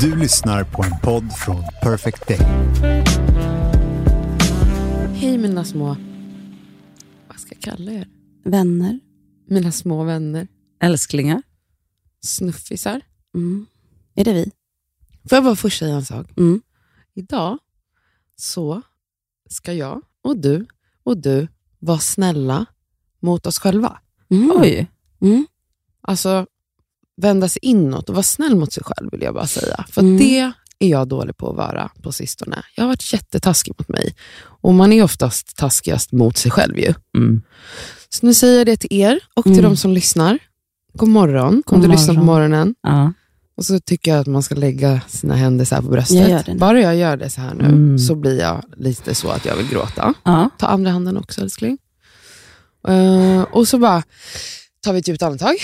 Du lyssnar på en podd från Perfect Day. Hej mina små, vad ska jag kalla er? Vänner. Mina små vänner, Älsklingar. snuffisar. Mm. Är det vi? Får jag bara först säga en sak? Mm. Idag så ska jag och du och du vara snälla mot oss själva. Mm. Oj. Mm. Alltså vända sig inåt och vara snäll mot sig själv vill jag bara säga. För Mm. det är jag dålig på att vara på sistone. Jag har varit jättetaskig mot mig. Och man är oftast taskigast mot sig själv ju. Mm. Så nu säger jag det till er och till Mm. de som lyssnar. God morgon, om du lyssnar på morgon. morgonen. Ja. Och så tycker jag att man ska lägga sina händer så på bröstet. Jag. Bara jag gör det så här nu Mm. så blir jag lite så att jag vill gråta. Ja. Ta andra handen också älskling. Eh, och så bara tar vi ett djupt andetag.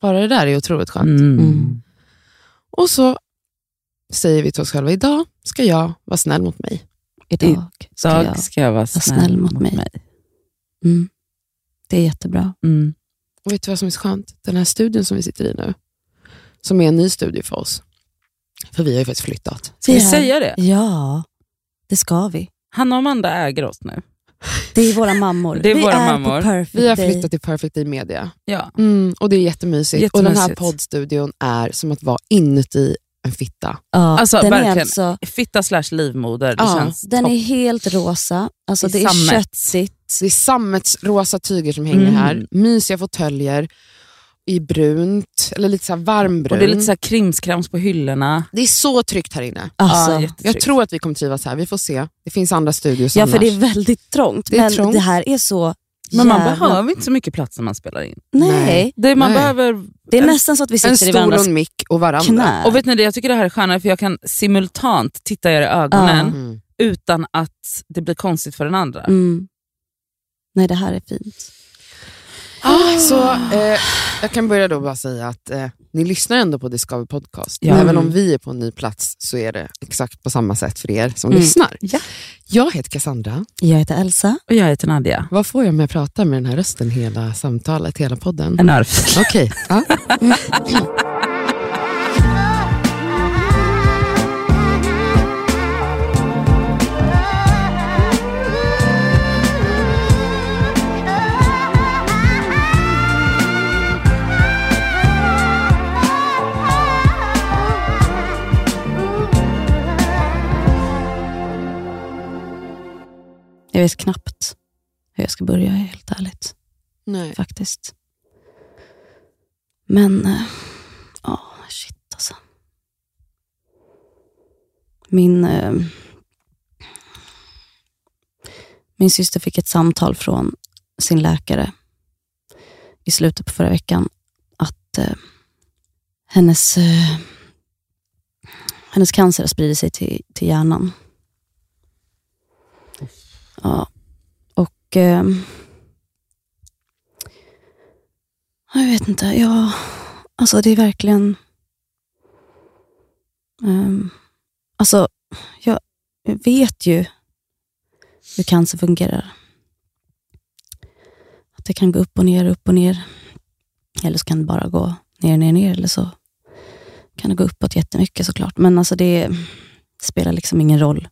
Bara det där är otroligt skönt. Mm. Mm. Och så säger vi till oss själva, idag ska jag vara snäll mot mig. Idag ska Idag jag... ska jag vara snäll, snäll mot mig. Mm. Det är jättebra. Mm. Och vet du vad som är så skönt? Den här studion som vi sitter i nu, som är en ny studio för oss. För vi har ju faktiskt flyttat. Ska vi säga det? Ja, det ska vi. Hanna och Amanda äger oss nu. Det är våra mammor. Det är vi våra är mammor. På perfect Vi har day. flyttat till Perfect Day Media. Ja. Mm, och det är jättemysigt. Och den här Jättemysigt. poddstudion är som att vara inuti en fitta. Ja, Alltså, den verkligen. är alltså... Fitta slash livmoder. Det Ja, känns Den topp. är helt rosa. Alltså, det är sammet. köttigt. Det är sammetsrosa tyger som hänger Mm. här. Mysiga fåtöljer i brunt, eller lite så här varmbrunt. Och det är lite så här krimskrams på hyllorna. Det är så tryggt här inne. Alltså, Ja, Jag tror att vi kommer trivas här. Vi får se. Det finns andra studios ja, annars. för det är väldigt trångt. Det är men trångt. det här är så Men man jävla- behöver inte så mycket plats när man spelar in. Nej. Det, man Nej. behöver... det är nästan så att vi en sitter i stol och varandras en mick och varandra. knä. Och vet ni det, jag tycker det här är skönare för jag kan simultant titta er i ögonen Mm. utan att det blir konstigt för den andra. Mm. Nej, det här är fint. Ah, så eh, Jag kan börja då bara säga att eh, ni lyssnar ändå på Discover Podcast. Ja. Även om Mm. vi är på en ny plats så är det exakt på samma sätt för er som Mm. lyssnar. Ja. Jag heter Cassandra. Jag heter Elsa. Och jag heter Nadia. Vad får jag med att prata med den här rösten hela samtalet, hela podden? En örfil. Okej. Ja. vet knappt hur jag ska börja, helt ärligt. Nej. Faktiskt. Men, eh, ja, shit alltså. Min, eh, min syster fick ett samtal från sin läkare i slutet på förra veckan att eh, hennes, eh, hennes cancer har spridit sig till, till hjärnan. Ja, och Eh, jag vet inte, ja, alltså det är verkligen, ehm, alltså jag vet ju hur cancer fungerar. Att det kan gå upp och ner, upp och ner. Eller så kan det bara gå ner, ner, ner. Eller så kan det gå uppåt jättemycket såklart. Men alltså det spelar liksom ingen roll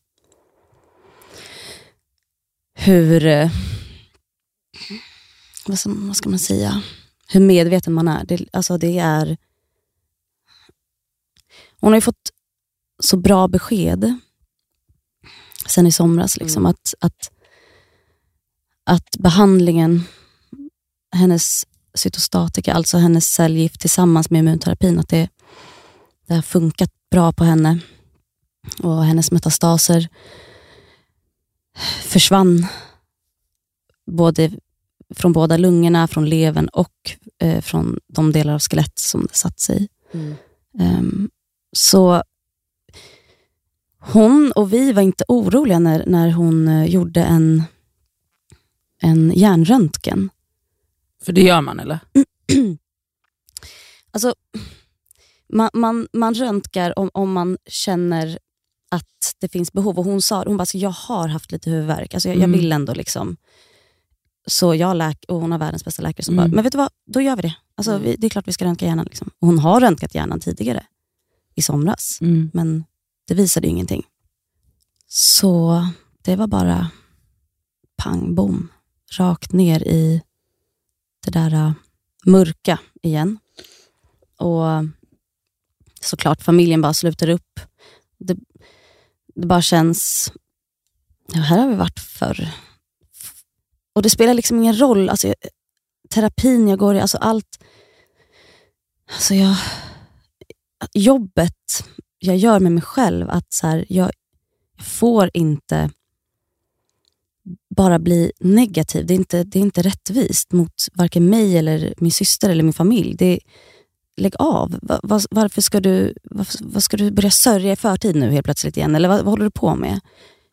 hur, eh, vad, som, vad ska man säga, hur medveten man är. Det, alltså det är. Hon har ju fått så bra besked sen i somras. Liksom, Mm. att, att, att behandlingen, hennes cytostatika, alltså hennes cellgift tillsammans med immunterapin, att det, det har funkat bra på henne. Och hennes metastaser försvann både från båda lungorna, från levern och eh, från de delar av skelett som det satt sig i. Mm. Ehm, så hon och vi var inte oroliga när, när hon eh, gjorde en, en hjärnröntgen. För det gör man eller? Alltså, man, man, man röntgar om, om man känner att det finns behov. Och Hon sa hon bara, alltså, jag har haft lite huvudvärk. Alltså, jag, jag Mm. vill ändå liksom Så jag läk och hon har världens bästa läkare som Mm. bara, men vet du vad, då gör vi det. Alltså, Mm. vi, det är klart vi ska röntga hjärnan. Liksom. Och hon har röntgat hjärnan tidigare, i somras. Mm. Men det visade ingenting. Så det var bara pang bom, rakt ner i det där äh, mörka igen. Och såklart familjen bara sluter upp. Det, det bara känns, ja, här har vi varit förr. Och det spelar liksom ingen roll, alltså, jag- terapin jag går i, alltså allt. Alltså jag, jobbet jag gör med mig själv, att så här, jag, jag får inte bara bli negativ. Det är, inte, det är inte rättvist mot varken mig, eller min syster eller min familj. Det är, lägg av. Va, va, varför ska du, varför, vad ska du börja sörja i förtid nu helt plötsligt igen? Eller vad, vad håller du på med?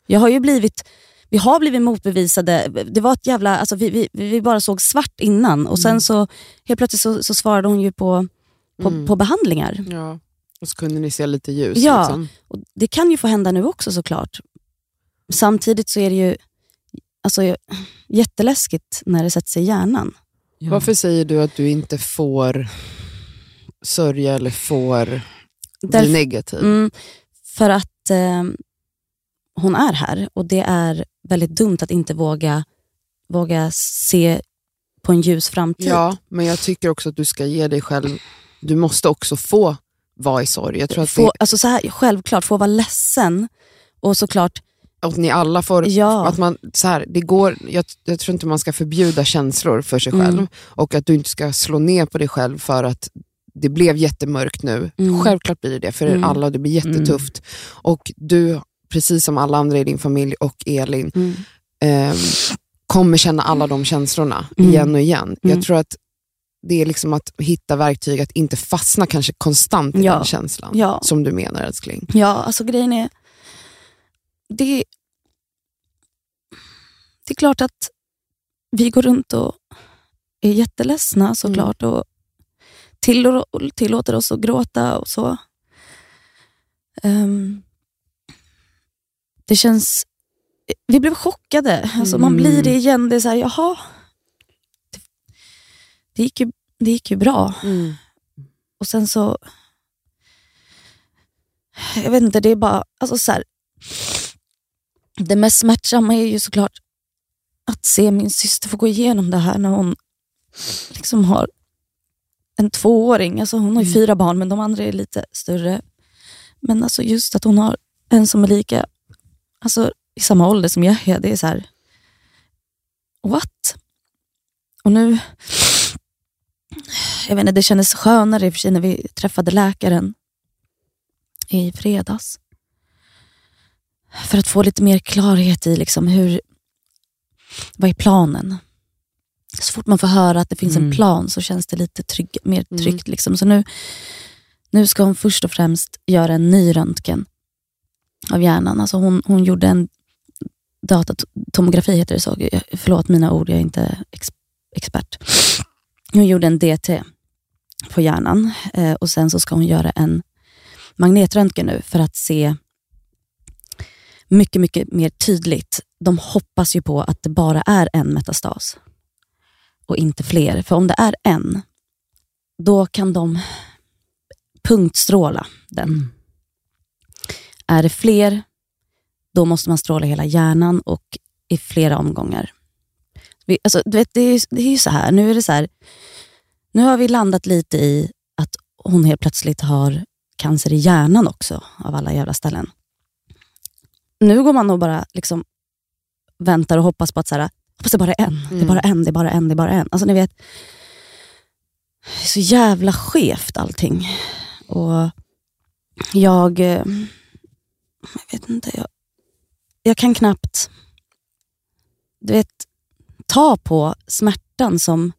Jag har ju blivit, vi har blivit motbevisade. Det var ett jävla, alltså vi, vi, vi bara såg svart innan och sen så helt plötsligt så, så svarade hon ju på, på, Mm. på behandlingar. Ja. Och så kunde ni se lite ljus. Ja. Liksom. Och det kan ju få hända nu också såklart. Samtidigt så är det ju alltså, jätteläskigt när det sätter sig i hjärnan. Ja. Varför säger du att du inte får sörja eller får bli Därför- negativ? Mm, för att eh, hon är här och det är väldigt dumt att inte våga, våga se på en ljus framtid. Ja, men jag tycker också att du ska ge dig själv, du måste också få vara i sorg. Jag tror att, få, alltså så här, självklart, få vara ledsen och såklart, det, att ni alla får, ja, att man, så här, det går, jag, jag tror inte man ska förbjuda känslor för sig Mm. själv och att du inte ska slå ner på dig själv för att det blev jättemörkt nu. Mm. Självklart blir det det för er Mm. alla och det blir jättetufft. Och du, precis som alla andra i din familj och Elin, mm, eh, kommer känna alla de känslorna Mm. igen och igen. Mm. Jag tror att det är liksom att hitta verktyg att inte fastna kanske konstant i Ja. den känslan. ja, Som du menar älskling. ja, alltså grejen är, det, det är klart att vi går runt och är jätteledsna såklart och till, tillåter oss att gråta och så. Ehm, det känns... Vi blev chockade. Alltså Man Mm. blir det igen. Det är så här, jaha. Det, det, gick ju, det gick ju bra. Och sen så... Jag vet inte, det är bara... Alltså så här, det mest smärtsamma är ju såklart att se min syster få gå igenom det här när hon liksom har en tvååring. Alltså hon har ju Mm. fyra barn, men de andra är lite större. Men alltså just att hon har en som är lika, alltså i samma ålder som jag är, det är så här, what? Och nu, jag vet inte, det kändes skönare i och för sig när vi träffade läkaren i fredags. För att få lite mer klarhet i liksom hur, vad är planen? Så fort man får höra att det finns en Mm. plan så känns det lite trygg, mer Mm. tryggt. Liksom. Så nu, nu ska hon först och främst göra en ny röntgen av hjärnan. Alltså hon, hon gjorde en datatomografi, heter det så. Förlåt mina ord, jag är inte ex, expert. Hon gjorde en DT på hjärnan eh, och sen så ska hon göra en magnetröntgen nu för att se mycket, mycket mer tydligt. De hoppas ju på att det bara är en metastas och inte fler. För om det är en, då kan de punktstråla den. Mm. Är det fler, då måste man stråla hela hjärnan och i flera omgångar. Vi, alltså, du vet, det, är, det är ju så här, nu är det så här, nu har vi landat lite i att hon helt plötsligt har cancer i hjärnan också, av alla jävla ställen. Nu går man och bara liksom väntar och hoppas på att så här, hoppas det bara är en, det är Mm. bara en, det är bara en, det är bara en. Alltså ni vet, det är så jävla skevt allting. Och jag, eh, jag vet inte, jag, jag kan knappt du vet, ta på smärtan som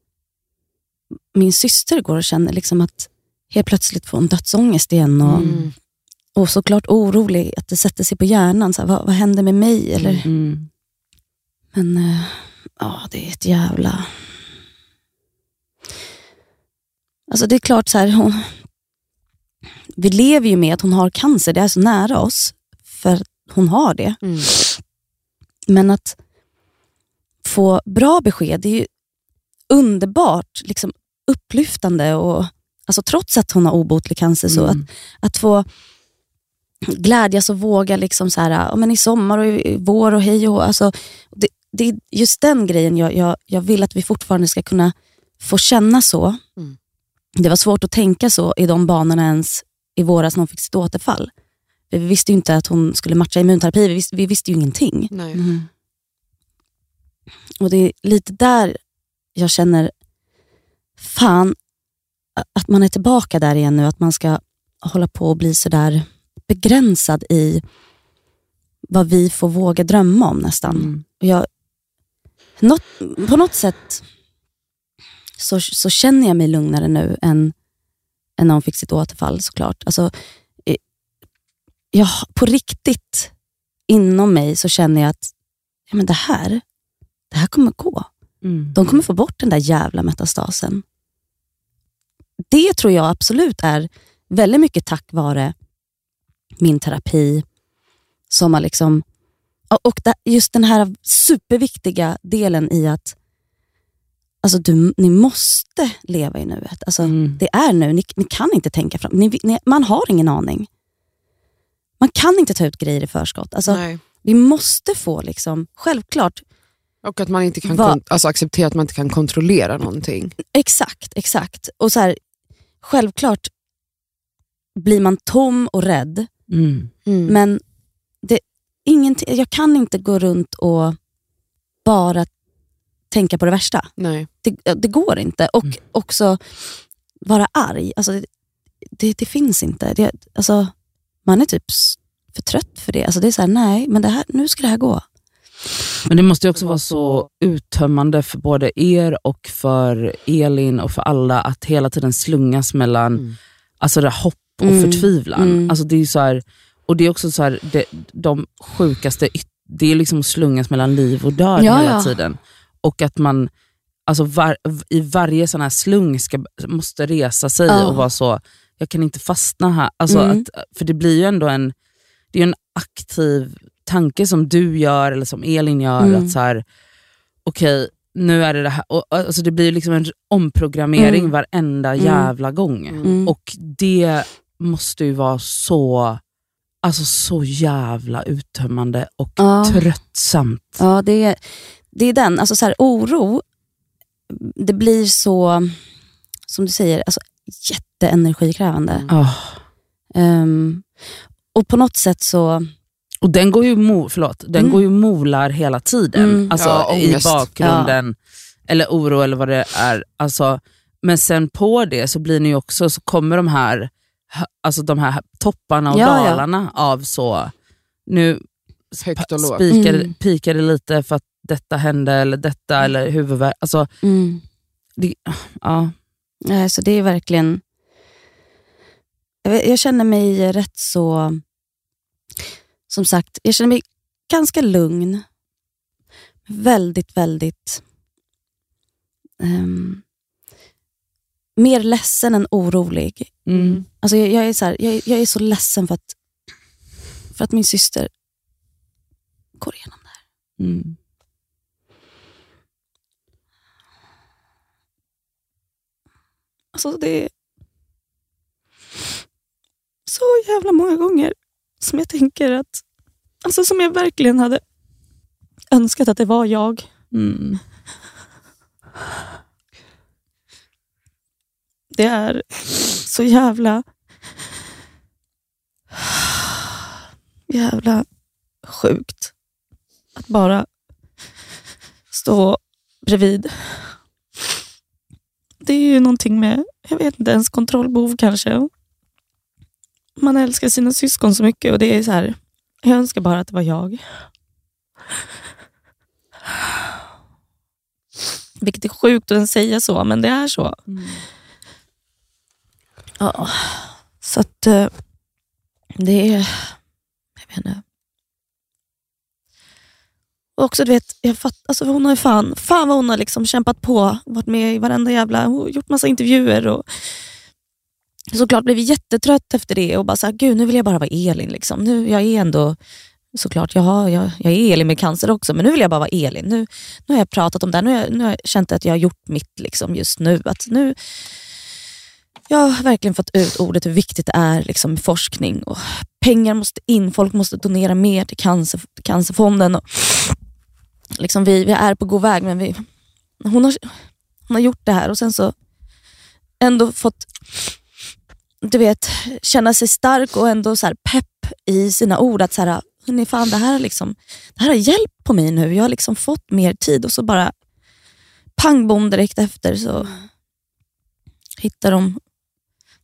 min syster går och känner. Liksom att helt plötsligt få en dödsångest igen. Och, Mm. och såklart orolig att det sätter sig på hjärnan. Så här, vad, vad händer med mig? Eller, Mm. Men eh, ja, det är ett jävla... Alltså det är klart, så här, hon... vi lever ju med att hon har cancer. Det är så nära oss, för hon har det. Mm. Men att få bra besked. Det är ju underbart, liksom upplyftande. Och, alltså, trots att hon har obotlig cancer, så att, Mm. att få glädjas och våga liksom så här, ja, men i sommar och i vår och hej och alltså, det, det är just den grejen jag, jag, jag vill att vi fortfarande ska kunna få känna så. Mm. Det var svårt att tänka så i de banorna ens i våras när hon fick sitt återfall. Vi visste ju inte att hon skulle matcha immunterapi, vi visste, vi visste ju ingenting. Mm. Och Det är lite där jag känner, fan, att man är tillbaka där igen nu. Att man ska hålla på och bli sådär begränsad i vad vi får våga drömma om nästan. Mm. Och Jag, något, på något sätt så, så känner jag mig lugnare nu än, än när hon fick sitt återfall såklart. Alltså, eh, jag, på riktigt inom mig så känner jag att ja, men det, här, det här kommer gå. Mm. De kommer få bort den där jävla metastasen. Det tror jag absolut är väldigt mycket tack vare min terapi. Som har liksom, och just den här superviktiga delen i att alltså du, ni måste leva i nuet. Alltså, Mm. Det är nu, ni, ni kan inte tänka fram. Ni, ni, man har ingen aning. Man kan inte ta ut grejer i förskott. Alltså, Nej. vi måste få, liksom, självklart, Och att man inte kan Va- alltså acceptera att man inte kan kontrollera någonting. Exakt, exakt. Och så här, Självklart blir man tom och rädd, Mm. men det, ingenting, jag kan inte gå runt och bara tänka på det värsta. Nej. Det, det går inte. Och Mm. också vara arg. Alltså, det, det, finns inte. Det, alltså, man är typ för trött för det. Alltså, det är så här, nej, men det här, nu ska det här gå. Men det måste ju också vara så uttömmande för både er och för Elin och för alla att hela tiden slungas mellan Mm. alltså det hopp och Mm. förtvivlan. Mm. Alltså det är så här, och det är också så här, det, de sjukaste, det är liksom att slungas mellan liv och död Ja, hela ja. tiden. Och att man alltså var, i varje sån här slung ska, måste resa sig Ja. och vara så, jag kan inte fastna här. Alltså Mm. att, för det blir ju ändå en, det är en aktiv tanke som du gör eller som Elin gör. Mm. att så här, okej nu är det det här. Och, alltså det blir ju liksom en omprogrammering Mm. varenda Mm. jävla gång. Mm. Och det måste ju vara så, alltså så jävla uttömmande och Ja. tröttsamt. Ja, det är, det är den. Alltså så här, oro, det blir så, som du säger, alltså, jätteenergikrävande. Mm. Ah. Ehm, och på något sätt så... Och den går ju, mo, förlåt, den Mm. går ju molar hela tiden. Mm. Alltså Ja, i bakgrunden. Eller oro eller vad det är. Alltså, men sen på det så blir ni också, så kommer de här, alltså de här topparna och Ja, ja. dalarna av så, nu Högt och lågt. spikade, Mm. pikade lite för att detta hände eller detta eller huvudvärk. Alltså, Mm, det, ja. nej, så det är verkligen... Jag, jag känner mig rätt så... Som sagt, jag känner mig ganska lugn. Väldigt, väldigt... ehm, mer ledsen än orolig. Mm. Alltså jag, jag, är så här, jag, jag är så ledsen för att, för att min syster går igenom det här. Mm. Alltså det är så jävla många gånger som jag tänker att, alltså som jag verkligen hade önskat att det var jag. Mm. Det är så jävla jävla sjukt att bara stå bredvid. Det är ju någonting med, jag vet inte ens, kontrollbehov kanske. Man älskar sina syskon så mycket och det är så här, jag önskar bara att det var jag. Vilket är sjukt att ens säga så, men det är så. Mm. Ja, så att eh, det är... Jag vet inte. Och också, du vet, jag fatt, alltså hon har ju fan, fan vad hon har liksom kämpat på, varit med i varenda jävla, gjort massa intervjuer och såklart blev jättetrött efter det och bara såhär, gud nu vill jag bara vara Elin. Liksom. Nu, jag är ändå såklart, jaha, jag, jag är Elin med cancer också, men nu vill jag bara vara Elin. Nu, nu har jag pratat om det här, nu har jag, nu har jag känt att jag har gjort mitt liksom just nu. Att nu jag har verkligen fått ut ordet hur viktigt det är liksom, med forskning. Och pengar måste in, folk måste donera mer till cancer, Cancerfonden. Och, liksom, vi, vi är på god väg, men vi, hon, har, hon har gjort det här och sen så ändå fått du vet, känna sig stark och ändå så pepp i sina ord. Att så här, hörni, fan, det, här liksom, det här har hjälpt på mig nu. Jag har liksom fått mer tid och så bara pang bom direkt efter så hittar de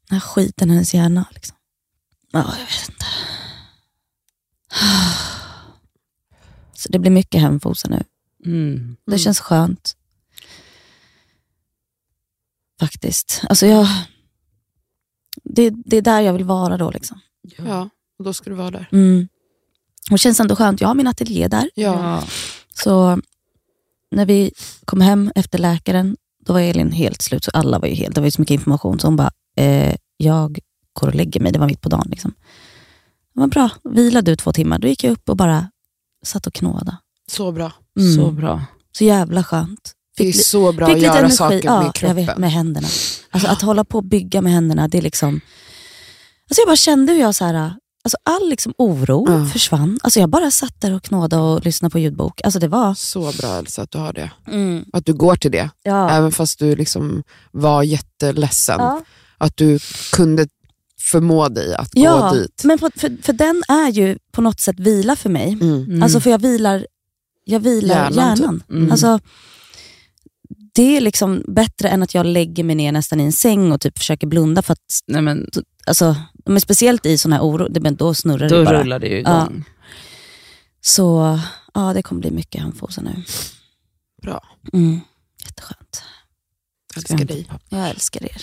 den här skiten i hennes hjärna. Liksom. Ja, jag vet inte. Så det blir mycket hemfosa nu. Mm. Det känns skönt. Faktiskt. Alltså jag, det, det är där jag vill vara då. Liksom. Ja, och då ska du vara där. Mm. Och det känns ändå skönt. Jag har min ateljé där. Ja. Så när vi kom hem efter läkaren, då var Elin helt slut. Så alla var ju helt, det var ju så mycket information. Så hon bara, eh, jag går och lägger mig. Det var mitt på dagen. Liksom. Det var bra. Vila du två timmar. Då gick jag upp och bara satt och knåda. Så bra. Mm. Så bra. Så jävla skönt. Det är så bra fick att göra energi. saker ja, med kroppen. Jag vet, med händerna. Alltså att hålla på och bygga med händerna, det är liksom... Alltså jag bara kände hur jag så här, alltså all liksom oro Ja. försvann. Alltså jag bara satt där och knådade och lyssnade på ljudbok. Alltså det var... Så bra Elsa att du har det. Mm. Att du går till det. Ja. Även fast du liksom var jätteledsen. Ja. Att du kunde förmå dig att Ja, gå dit. men för, för, för den är ju på något sätt vila för mig. Mm. Mm. Alltså för jag vilar, jag vilar Hjärnan, hjärnan. typ. Mm. Alltså, det är liksom bättre än att jag lägger mig ner nästan i en säng och typ försöker blunda. För att, Nej, men, alltså, men speciellt i sån här oro, det, men då snurrar då det bara. rullar det ju igång. Så ja, det kommer bli mycket hemfosa nu. Bra. Mm. Jätteskönt. Jag älskar dig. Jag älskar er.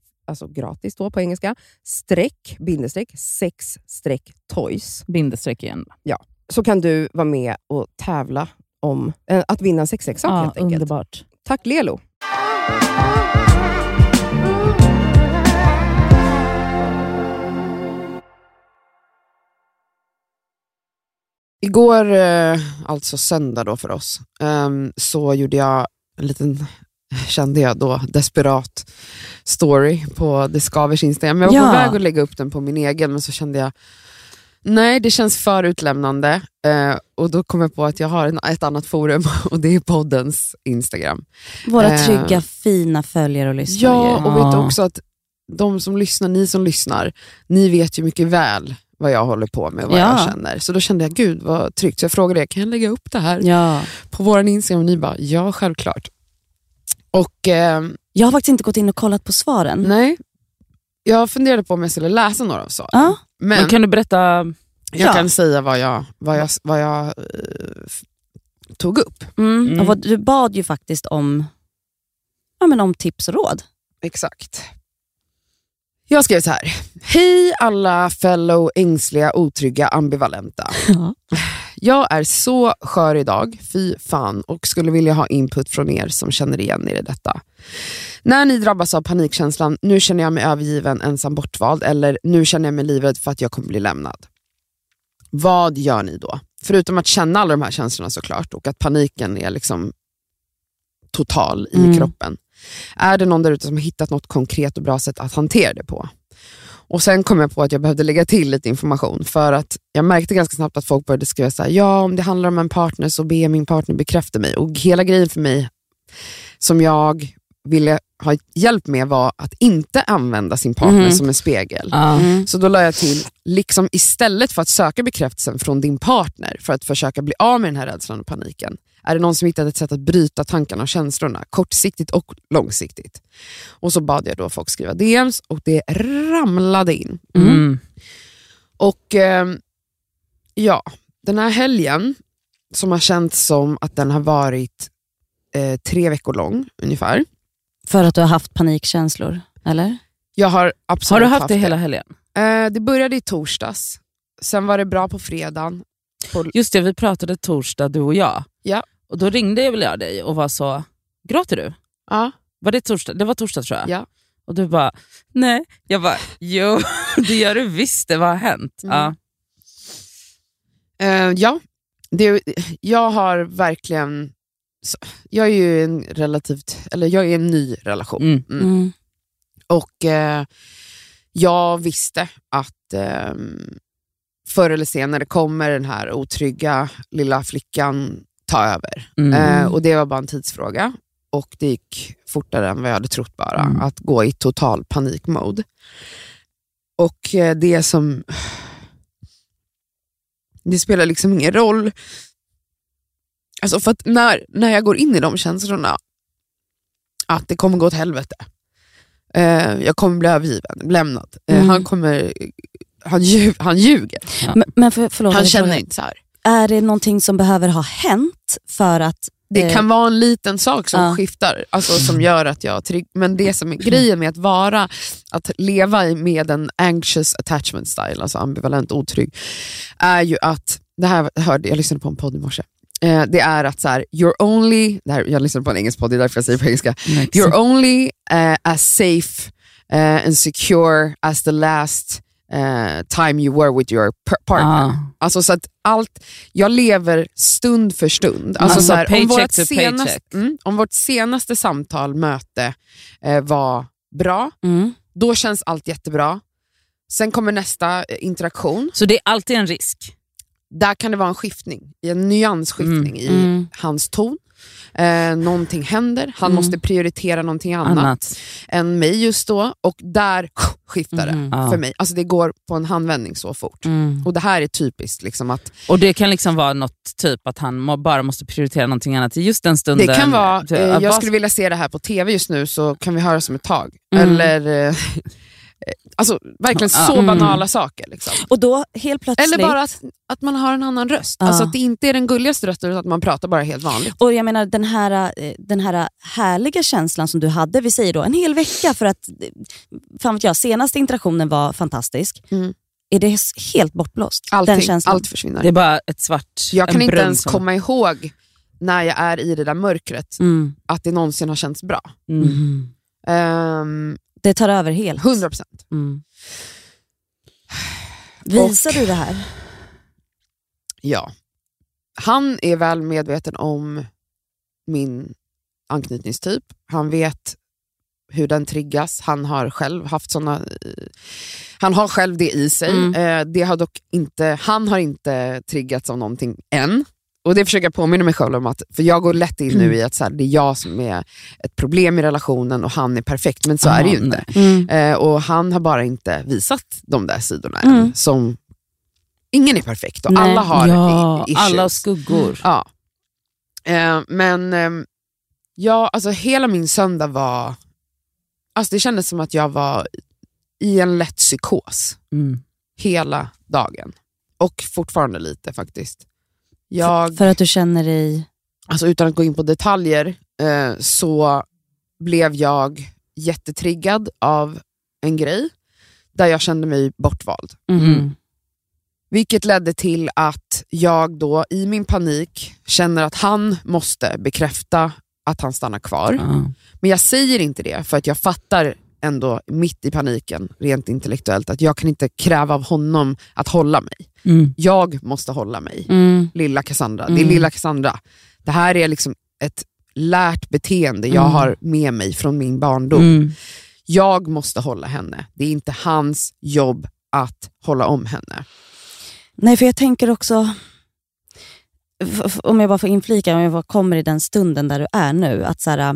alltså gratis då på engelska, streck, bindestreck, sex streck toys. Bindestreck igen. Så kan du vara med och tävla om eh, att vinna en sexleksak Ja, helt enkelt. underbart. Tack Lelo! Igår, eh, alltså söndag då för oss, ehm, så gjorde jag en liten, kände jag då, desperat story på Det Skavers Instagram. Jag var Ja. på väg att lägga upp den på min egen, men så kände jag, nej det känns för utlämnande. Eh, och då kom jag på att jag har en, ett annat forum och det är poddens Instagram. Våra Eh, trygga, fina följare och lyssnare. Ja, och vet också att de som lyssnar, ni som lyssnar, ni vet ju mycket väl vad jag håller på med, vad Ja. jag känner. Så då kände jag, gud vad tryggt. Så jag frågade er, kan jag lägga upp det här ja. på vår Instagram? Och ni bara, ja självklart. Och eh, Jag har faktiskt inte gått in och kollat på svaren. nej, jag funderade på om jag skulle läsa några av svaren. Ja. Men Men kan du berätta? jag Ja. kan säga vad jag, vad jag, vad jag eh, tog upp. Mm. Mm. Och vad, du bad ju faktiskt om, ja, men om tips och råd. Exakt. Jag skrev så här. Hej alla fellow ängsliga, otrygga, ambivalenta. Ja. Jag är så skör idag, fy fan, och skulle vilja ha input från er som känner igen er i detta. När ni drabbas av panikkänslan, nu känner jag mig övergiven, ensam, bortvald, eller nu känner jag mig livrädd för att jag kommer bli lämnad. Vad gör ni då? Förutom att känna alla de här känslorna såklart, och att paniken är liksom total i Mm. kroppen. Är det någon där ute som har hittat något konkret och bra sätt att hantera det på? Och Sen kom jag på att jag behövde lägga till lite information för att jag märkte ganska snabbt att folk började skriva så här, ja om det handlar om en partner så be min partner bekräfta mig. Och hela grejen för mig som jag ville ha hjälp med var att inte använda sin partner Mhm. som en spegel. Mm. Så då la jag till, liksom istället för att söka bekräftelsen från din partner för att försöka bli av med den här rädslan och paniken, är det någon som hittat ett sätt att bryta tankarna och känslorna, kortsiktigt och långsiktigt. Och så bad jag då folk skriva DMs och det ramlade in. Mm. Och ehm, ja, den här helgen som har känts som att den har varit eh, tre veckor lång ungefär. För att du har haft panikkänslor, eller? Jag har Har absolut du haft det hela helgen? Eh, det började i torsdags, sen var det bra på fredagen. På, Just det, vi pratade torsdag du och jag. Ja. Och Då ringde väl jag dig och var så, gråter du? ja, Var det torsdag? Det var torsdag tror jag. Ja. Och du bara, nej. Jag bara, jo det gör du visst, det vad har hänt? Mm. Ja. Eh, ja, det, jag har verkligen... Jag är ju en relativt, eller jag är en ny relation. Mm. Mm. Mm. Och eh, jag visste att eh, förr eller senare kommer den här otrygga lilla flickan ta över. Mm. Eh, och det var bara en tidsfråga. Och det gick fortare än vad jag hade trott bara, Mm. att gå i total panikmode. Och eh, det som... Det spelar liksom ingen roll. Alltså för när, när jag går in i de känslorna, att det kommer gå åt helvete. Eh, jag kommer bli övergiven, lämnad. Eh, Mm. Han kommer... Han, lju, han ljuger. Men, men för, förlåt, Han känner inte så här. Är det någonting som behöver ha hänt för att Det Eh, kan vara en liten sak som ja. skiftar, alltså som gör att jag trygg. Men det som är grejen med att vara, att leva med en anxious attachment style, alltså ambivalent otrygg, är ju att, det här hörde jag lyssnade på en podd i morse, eh, det är att så här, you're only, det här, jag lyssnade på en engelsk podd, det är därför jag säger på engelska, You're only uh, as safe uh, and secure as the last uh, time you were with your par- partner. Ah. Alltså så att allt, jag lever stund för stund. Alltså, Alltså så här, om, vårt senaste, mm, om vårt senaste samtal, möte, eh, var bra, Mm. då känns allt jättebra. Sen kommer nästa eh, interaktion. Så det är alltid en risk? Där kan det vara en skiftning, en nyansskiftning i Mm. hans ton. Eh, någonting händer, han Mm. måste prioritera någonting annat, Annat. än mig just då och där skiftar det. Ja. för mig. Alltså det går på en handvändning så fort. Mm. Och det här är typiskt. Liksom att Och det kan liksom vara något typ att han må, bara måste prioritera någonting annat i just den stunden. det kan vara, eh, jag skulle vilja se det här på tv just nu så kan vi höra som ett tag. Mm. Eller eh, Alltså verkligen så Mm. banala saker. Liksom. Och då helt plötsligt... Eller bara att, att man har en annan röst. Ja. Alltså att det inte är den gulligaste rösten utan att man pratar bara helt vanligt. Och jag menar den här, eh, den här härliga känslan som du hade, vi säger då en hel vecka för att, eh, fan vet jag, senaste interaktionen var fantastisk. Mm. Är det helt bortblåst? den Allting, känslan? allt försvinner. Det är bara ett svart... jag kan en inte ens som- komma ihåg när jag är i det där mörkret Mm. att det någonsin har känts bra. Mm. Det tar över helt. 100 procent. Mm. Visar du det här? Ja. Han är väl medveten om min anknytningstyp. Han vet hur den triggas. Han har själv haft såna, Han har själv det i sig. Mm. Eh, det har dock inte, han har inte triggats av någonting än. Och Det försöker jag påminna mig själv om, att, för jag går lätt in nu i att så här, det är jag som är ett problem i relationen och han är perfekt, men så är det ju inte. Mm. Eh, och han har bara inte visat de där sidorna Mm. än. Som, ingen är perfekt och Nej. alla har Ja, issues. alla skuggor. Ja. Eh, men ehm, ja, alltså hela min söndag var... Alltså det kändes som att jag var i en lätt psykos Mm. hela dagen. Och fortfarande lite faktiskt. Jag, För att du känner dig... alltså utan att gå in på detaljer, eh, så blev jag jättetriggad av en grej där jag kände mig bortvald. Mm. Vilket ledde till att jag då i min panik känner att han måste bekräfta att han stannar kvar. Ja. Men jag säger inte det för att jag fattar ändå mitt i paniken, rent intellektuellt, att jag kan inte kräva av honom att hålla mig. Mm. Jag måste hålla mig. Mm. Lilla Cassandra. Det är Mm. lilla Cassandra. Det här är liksom ett lärt beteende jag Mm. har med mig från min barndom. Mm. Jag måste hålla henne. Det är inte hans jobb att hålla om henne. Nej, för jag tänker också, om jag bara får inflika, om jag bara kommer i den stunden där du är nu, att så här,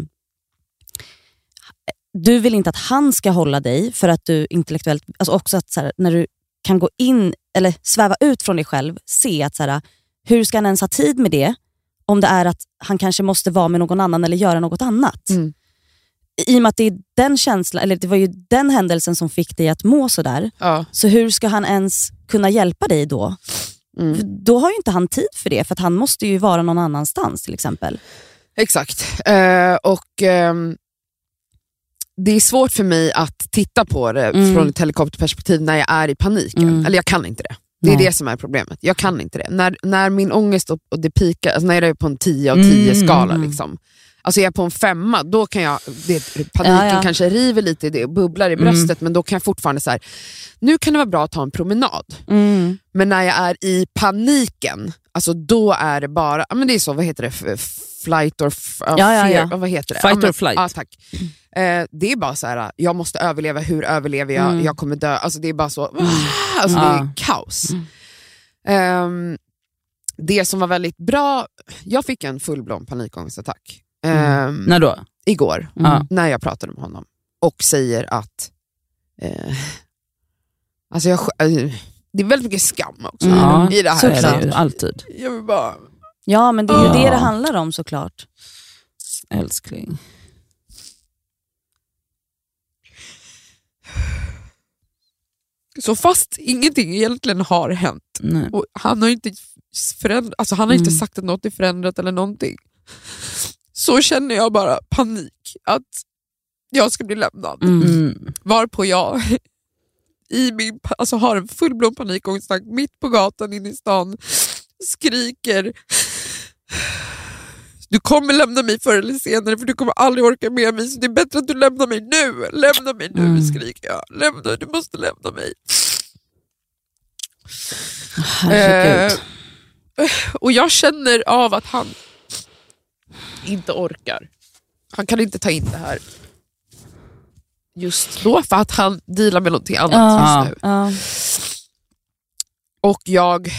du vill inte att han ska hålla dig för att du intellektuellt, alltså också att så här, när du kan gå in, eller sväva ut från dig själv, se att så här, hur ska han ens ha tid med det om det är att han kanske måste vara med någon annan eller göra något annat. Mm. I och med att det är den känslan, eller det var ju den händelsen som fick dig att må sådär, Ja. så hur ska han ens kunna hjälpa dig då? Mm. Då har ju inte han tid för det, för han måste ju vara någon annanstans till exempel. Exakt. Eh, och ehm, Det är svårt för mig att titta på det Mm. från ett helikopterperspektiv när jag är i paniken. Mm. Eller jag kan inte det. Det är Nej. det som är problemet. Jag kan inte det. När, när min ångest och, och det pikar, alltså när jag är på en 10 av 10 Mm, skala, liksom. alltså är jag på en femma, då kan jag, det, paniken Ja, ja. kanske river lite i det och bubblar i Mm. bröstet, men då kan jag fortfarande så här, nu kan det vara bra att ta en promenad. Mm. Men när jag är i paniken, alltså då är det bara, men det är så, vad heter det, flight or ja, fear, vad heter det? Fight or flight. Tack. Eh, det är bara så här, jag måste överleva, hur överlever jag? Mm. Jag kommer dö. Alltså det är bara så, alltså det är kaos. Mm. Ehm, det som var väldigt bra, jag fick en fullblom panikångestattack ehm, När då? igår Mm. När jag pratade med honom och säger att eh, alltså jag, eh, det är väldigt mycket skam också Mm. I det här. så är det Såklart. alltid. Jag vill bara, Ja, men det är ju det Ja. det handlar om såklart. Älskling. Så fast ingenting egentligen har hänt Nej. och han har inte, förändrat, alltså han har inte Mm. sagt att något är förändrat eller någonting. så känner jag bara panik att jag ska bli lämnad. Mm. Varpå jag i min, alltså har en fullblom panikångestattack mitt på gatan inne i stan skriker du kommer lämna mig förr eller senare för du kommer aldrig orka med mig så det är bättre att du lämnar mig nu. Lämna mig nu Mm. skriker jag. Lämna, du måste lämna mig. Herregud. Eh, och jag känner av att han inte orkar. Han kan inte ta in det här just då för att han dealar med någonting annat Ja. just nu. ja. Och jag,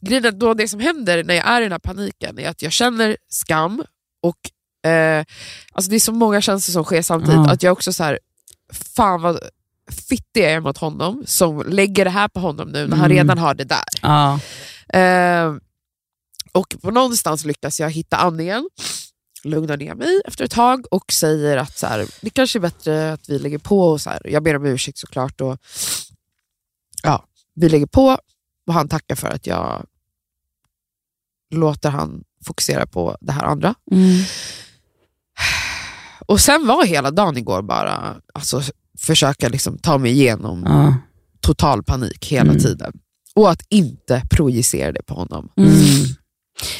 grejen då det som händer när jag är i den här paniken är att jag känner skam och eh, alltså det är så många känslor som sker samtidigt. Ja. Att jag också så här, fan vad fittig jag är mot honom som lägger det här på honom nu när han Mm. redan har det där. Ja. Eh, och på någonstans lyckas jag hitta andningen, lugna ner mig efter ett tag och säger att så här, det kanske är bättre att vi lägger på. Och så här, jag ber om ursäkt såklart. Och, ja, vi lägger på och han tackar för att jag låter han fokusera på det här andra. Mm. Och sen var hela dagen igår bara alltså, försöka liksom ta mig igenom Ja. total panik hela Mm. tiden. Och att inte projicera det på honom. Mm.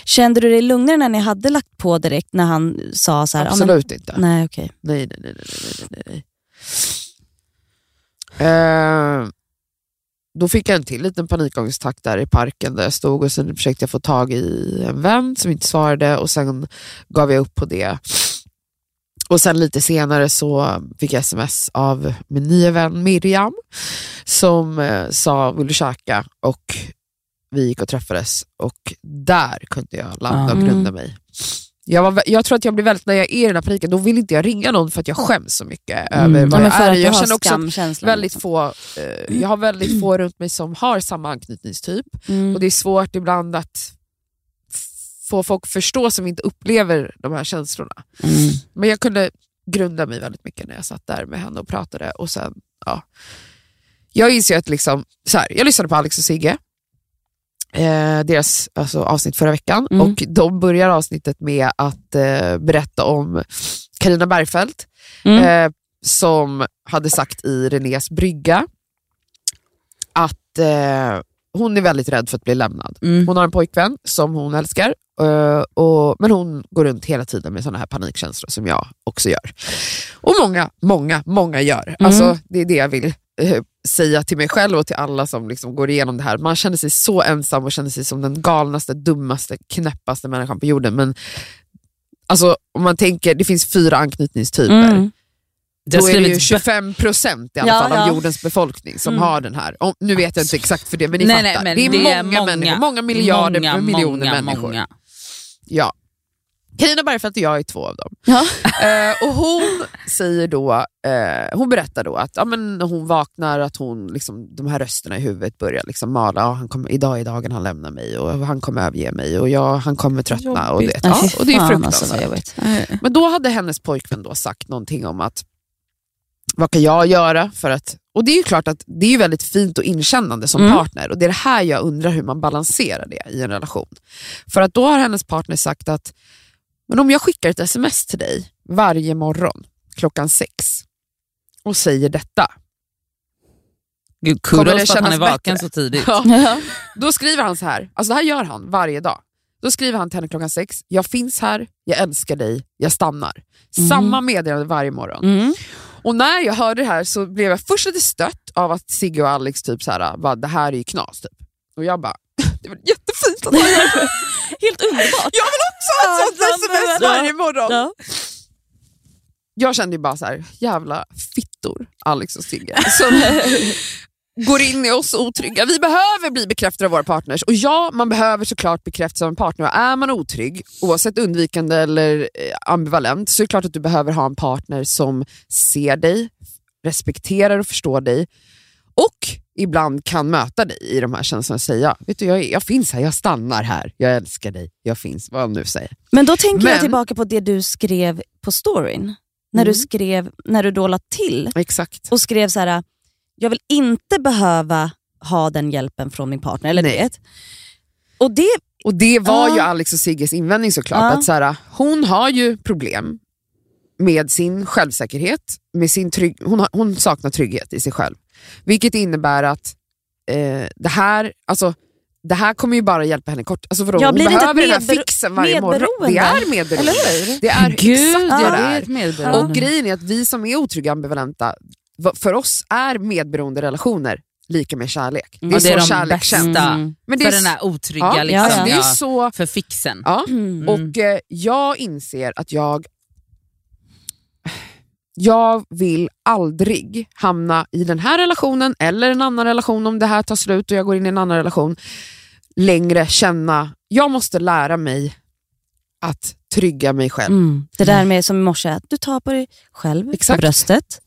Kände du dig lugnare när ni hade lagt på direkt när han sa så här? ja, men- Absolut inte. Nej, okej. Nej, nej, nej, nej, nej, nej, nej. Då fick jag en till liten panikångestattack där i parken där jag stod och sen försökte jag få tag i en vän som inte svarade och sen gav jag upp på det. Och sen lite senare så fick jag sms av min nya vän Miriam som eh, sa vill du käka? Och vi gick och träffades och där kunde jag landa och Mm. grunda mig. Jag, var, jag tror att jag blir väldigt, när jag är i den här paniken, då vill inte jag ringa någon för att jag skäms så mycket över Mm. vad Ja, jag är. Jag känner också väldigt liksom. få, eh, jag har väldigt få runt mig som har samma anknytningstyp Mm. och det är svårt ibland att få folk förstå som inte upplever de här känslorna. Mm. Men jag kunde grunda mig väldigt mycket när jag satt där med henne och pratade. Och sen, ja. Jag inser att liksom, så här, jag lyssnade på Alex och Sigge, eh, deras alltså, avsnitt förra veckan, Mm. och de börjar avsnittet med att eh, berätta om Karina Bergfeldt, Mm. eh, som hade sagt i Renés brygga att eh, hon är väldigt rädd för att bli lämnad. Mm. Hon har en pojkvän som hon älskar, eh, och, men hon går runt hela tiden med såna här panikkänslor som jag också gör. Och många, många, många gör. Alltså, det är det jag vill säga till mig själv och till alla som liksom går igenom det här. Man känner sig så ensam och känner sig som den galnaste, dummaste, knäppaste människan på jorden. Men alltså, om man tänker, det finns fyra anknytningstyper. Mm. Då är det ju skrivits 25 procent i alla Ja, fall av ja. jordens befolkning som Mm. har den här. Om, nu vet jag inte exakt för det, men ni Nej, fattar. nej, men det är det många, är många. människor, många miljarder, många, miljoner många, människor. Många. Ja. Carina Bergfeldt och jag är två av dem. Ja. Eh, och hon säger då, eh, hon berättar då att ja, men hon vaknar, att hon, liksom, de här rösterna i huvudet börjar liksom mala. Ja, han kommer, idag är dagen han lämnar mig och han kommer överge mig och jag, han kommer tröttna. Och det, ja, och det är fruktansvärt. alltså, jobbigt. Men då hade hennes pojkvän då sagt någonting om att vad kan jag göra för att... Och det är ju klart att det är väldigt fint och inkännande som Mm. partner och det är det här jag undrar hur man balanserar det i en relation. För att då har hennes partner sagt att men om jag skickar ett sms till dig varje morgon klockan sex och säger detta, Gud, Kommer det kudos för att han är vaken bättre? så tidigt. Ja. Då skriver han så här, alltså det här gör han varje dag. Då skriver han till henne klockan sex, jag finns här, jag älskar dig, jag stannar. Mm. Samma meddelande varje morgon. Mm. Och när jag hörde det här så blev jag först lite stött av att Sigge och Alex typ så här, bara, det här är ju knas. Typ. Och jag bara, det var jättefint att han gör det. Helt underbart. Jag vill också ha ett sånt sms varje morgon. Ja. Jag kände ju bara så här, jävla fittor, Alex och Sigge. Som går in i oss otrygga. Vi behöver bli bekräftade av våra partners. Och ja, man behöver såklart bekräftas av en partner. Och är man otrygg, oavsett undvikande eller eh, ambivalent, så är det klart att du behöver ha en partner som ser dig, respekterar och förstår dig och ibland kan möta dig i de här känslorna och säga, vet du, jag, jag finns här, jag stannar här, jag älskar dig, jag finns, vad han nu säger. Men då tänker jag Men- tillbaka på det du skrev på storyn. När du Mm. skrev, när du då la till Exakt. och skrev så här: jag vill inte behöva ha den hjälpen från min partner. Eller Nej. det. Och det Och det var Ja. ju Alex och Sigges invändning såklart. Ja. Att så här, hon har ju problem med sin självsäkerhet. Med sin trygg, hon, har, hon saknar trygghet i sig själv. Vilket innebär att eh, det här alltså, det här kommer ju bara hjälpa henne kort. Alltså vadå, Ja, hon behöver den här fixen varje morgon. Det är medberoende. Eller hur? Det är Gud, exakt ja, det är medberoende. Och grejen är att vi som är otrygga ambivalenta, va- för oss är medberoende relationer lika med kärlek. Det är Ja, så det är de kärlek bästa. Mm. Men det för är, den här otrygga, ja, liksom, alltså, det är ja, så... för fixen. Ja. Mm. Och eh, jag inser att jag jag vill aldrig hamna i den här relationen eller en annan relation om det här tar slut och jag går in i en annan relation längre känna, jag måste lära mig att trygga mig själv. Mm. Det där med som i morse, att du tar på dig själv Exakt. på bröstet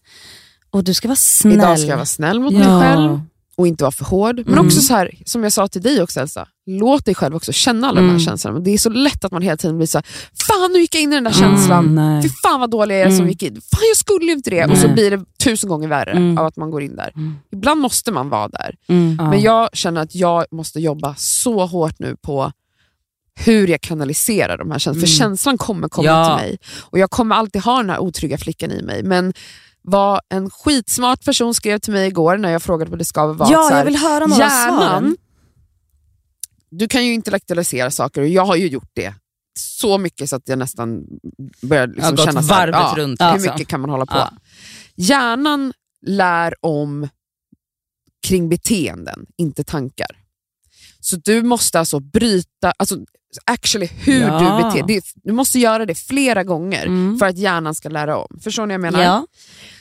och du ska vara snäll. Idag ska jag vara snäll mot mig själv och inte vara för hård. Men Mm. också så här, som jag sa till dig också Elsa, låt dig själv också känna alla de Mm. här känslorna. Det är så lätt att man hela tiden blir så här, fan nu gick jag in i den där Mm, känslan. nej. Fy fan vad dålig jag är som Mm. gick in. Fan jag skulle ju inte det. Och så Nej. blir det tusen gånger värre Mm. av att man går in där. Mm. Ibland måste man vara där. Mm. Men jag känner att jag måste jobba så hårt nu på hur jag kanaliserar de här känslorna. För Mm. känslan kommer komma Ja. till mig. Och jag kommer alltid ha den här otrygga flickan i mig. Men vad en skitsmart person skrev till mig igår när jag frågade vad det ska vara. Ja, här, jag vill höra några hjärnan, svaren. du kan ju intellektualisera saker och jag har ju gjort det så mycket så att jag nästan börjar Jag liksom gått känna så här, ja, runt. hur liksom. mycket kan man hålla på? Ja. Hjärnan lär om kring beteenden, inte tankar. Så du måste alltså bryta, alltså actually hur Ja. du beter det, Du måste göra det flera gånger Mm. för att hjärnan ska lära om. Förstår ni vad jag menar? Ja.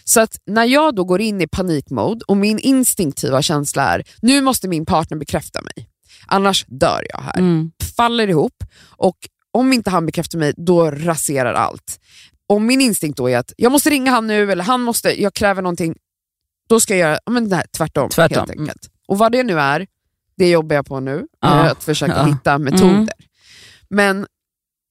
Så att när jag då går in i panikmode och min instinktiva känsla är nu måste min partner bekräfta mig, annars dör jag här. Mm. Faller ihop och om inte han bekräftar mig, då raserar allt. Om min instinkt då är att jag måste ringa han nu eller han måste, jag kräver någonting, då ska jag göra men det här, tvärtom, Tvärtom. helt enkelt. Och vad det nu är, det jobbar jag på nu, Ja. eh, att försöka Ja. hitta metoder. Mm. Men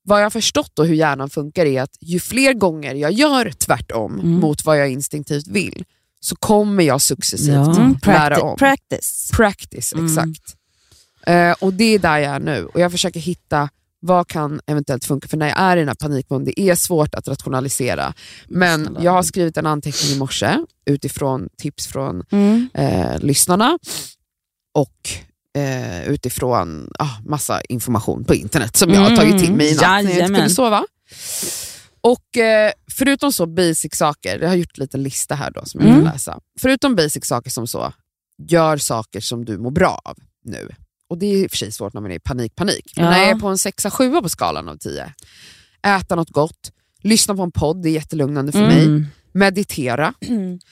vad jag har förstått och hur hjärnan funkar är att ju fler gånger jag gör tvärtom Mm. mot vad jag instinktivt vill, så kommer jag successivt Ja. Mm. lära om. practice. Practice, Mm. exakt. Eh, och det är där jag är nu och jag försöker hitta vad kan eventuellt funka, för när jag är i den här panikmoden, det är svårt att rationalisera. Men jag har skrivit en anteckning i morse utifrån tips från Mm. eh, lyssnarna och eh, utifrån ah, massa information på internet som jag har tagit till mig i natt när jag inte kunde sova. Och eh, förutom så basic saker, jag har gjort en liten lista här då som jag Mm. kan läsa. Förutom basic saker som så, gör saker som du mår bra av nu. Och det är i och för sig svårt när man är i panik, panik. Men Ja. när jag är på en 6-7 på skalan av 10, äta något gott, lyssna på en podd, det är jättelugnande för mig. Mm. Meditera, Mm.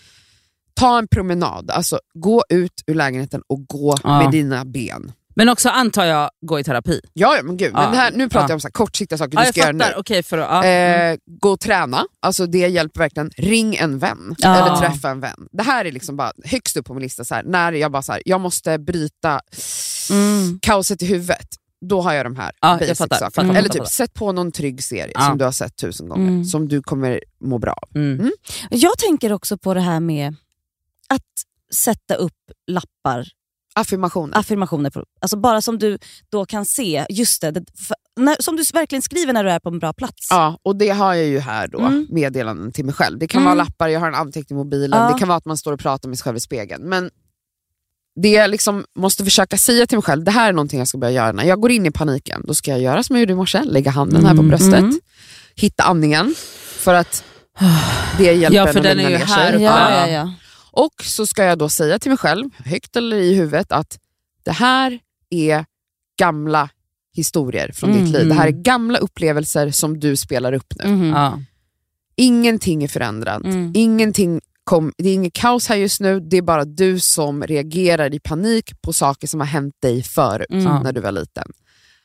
ta en promenad, alltså gå ut ur lägenheten och gå Ja. med dina ben. Men också antar jag gå i terapi. Ja, ja men gud, Ja. men här, nu pratar Ja. jag om så här, kortsiktiga saker Ja, du jag ska göra fattar. nu. Okej, för att, ja. mm. Eh, gå och träna, alltså det hjälper verkligen. Ring en vän Ja. eller träffa en vän. Det här är liksom bara högst upp på min lista, så här, när jag bara så här, jag måste bryta Mm. kaoset i huvudet. Då har jag de här Ja, jag basic fattar, sakerna. fattar, Eller typ, fattar. sätt på någon trygg serie Ja. som du har sett tusen gånger, Mm. som du kommer må bra av. Mm. Jag tänker också på det här med att sätta upp lappar, Affirmationer. affirmationer, på, alltså bara som du då kan se, just det, det för, när, som du verkligen skriver när du är på en bra plats. Ja, och det har jag ju här då, Mm. meddelanden till mig själv. Det kan Mm. vara lappar, jag har en anteckning i mobilen, Ja. det kan vara att man står och pratar med sig själv i spegeln. Men det jag liksom måste försöka säga till mig själv, det här är någonting jag ska börja göra. När jag går in i paniken, då ska jag göra som jag gjorde i morse, lägga handen här på Mm. bröstet, Mm. hitta andningen, för att det hjälper Ja, för den är ju här uppe. Ja. ja, ja. Och så ska jag då säga till mig själv, högt eller i huvudet, att det här är gamla historier från Mm. ditt liv. Det här är gamla upplevelser som du spelar upp nu. Mhm. Ja. Ingenting är förändrat. Mm. Ingenting kom, det är inget kaos här just nu, det är bara du som reagerar i panik på saker som har hänt dig förut Mm. när du var liten.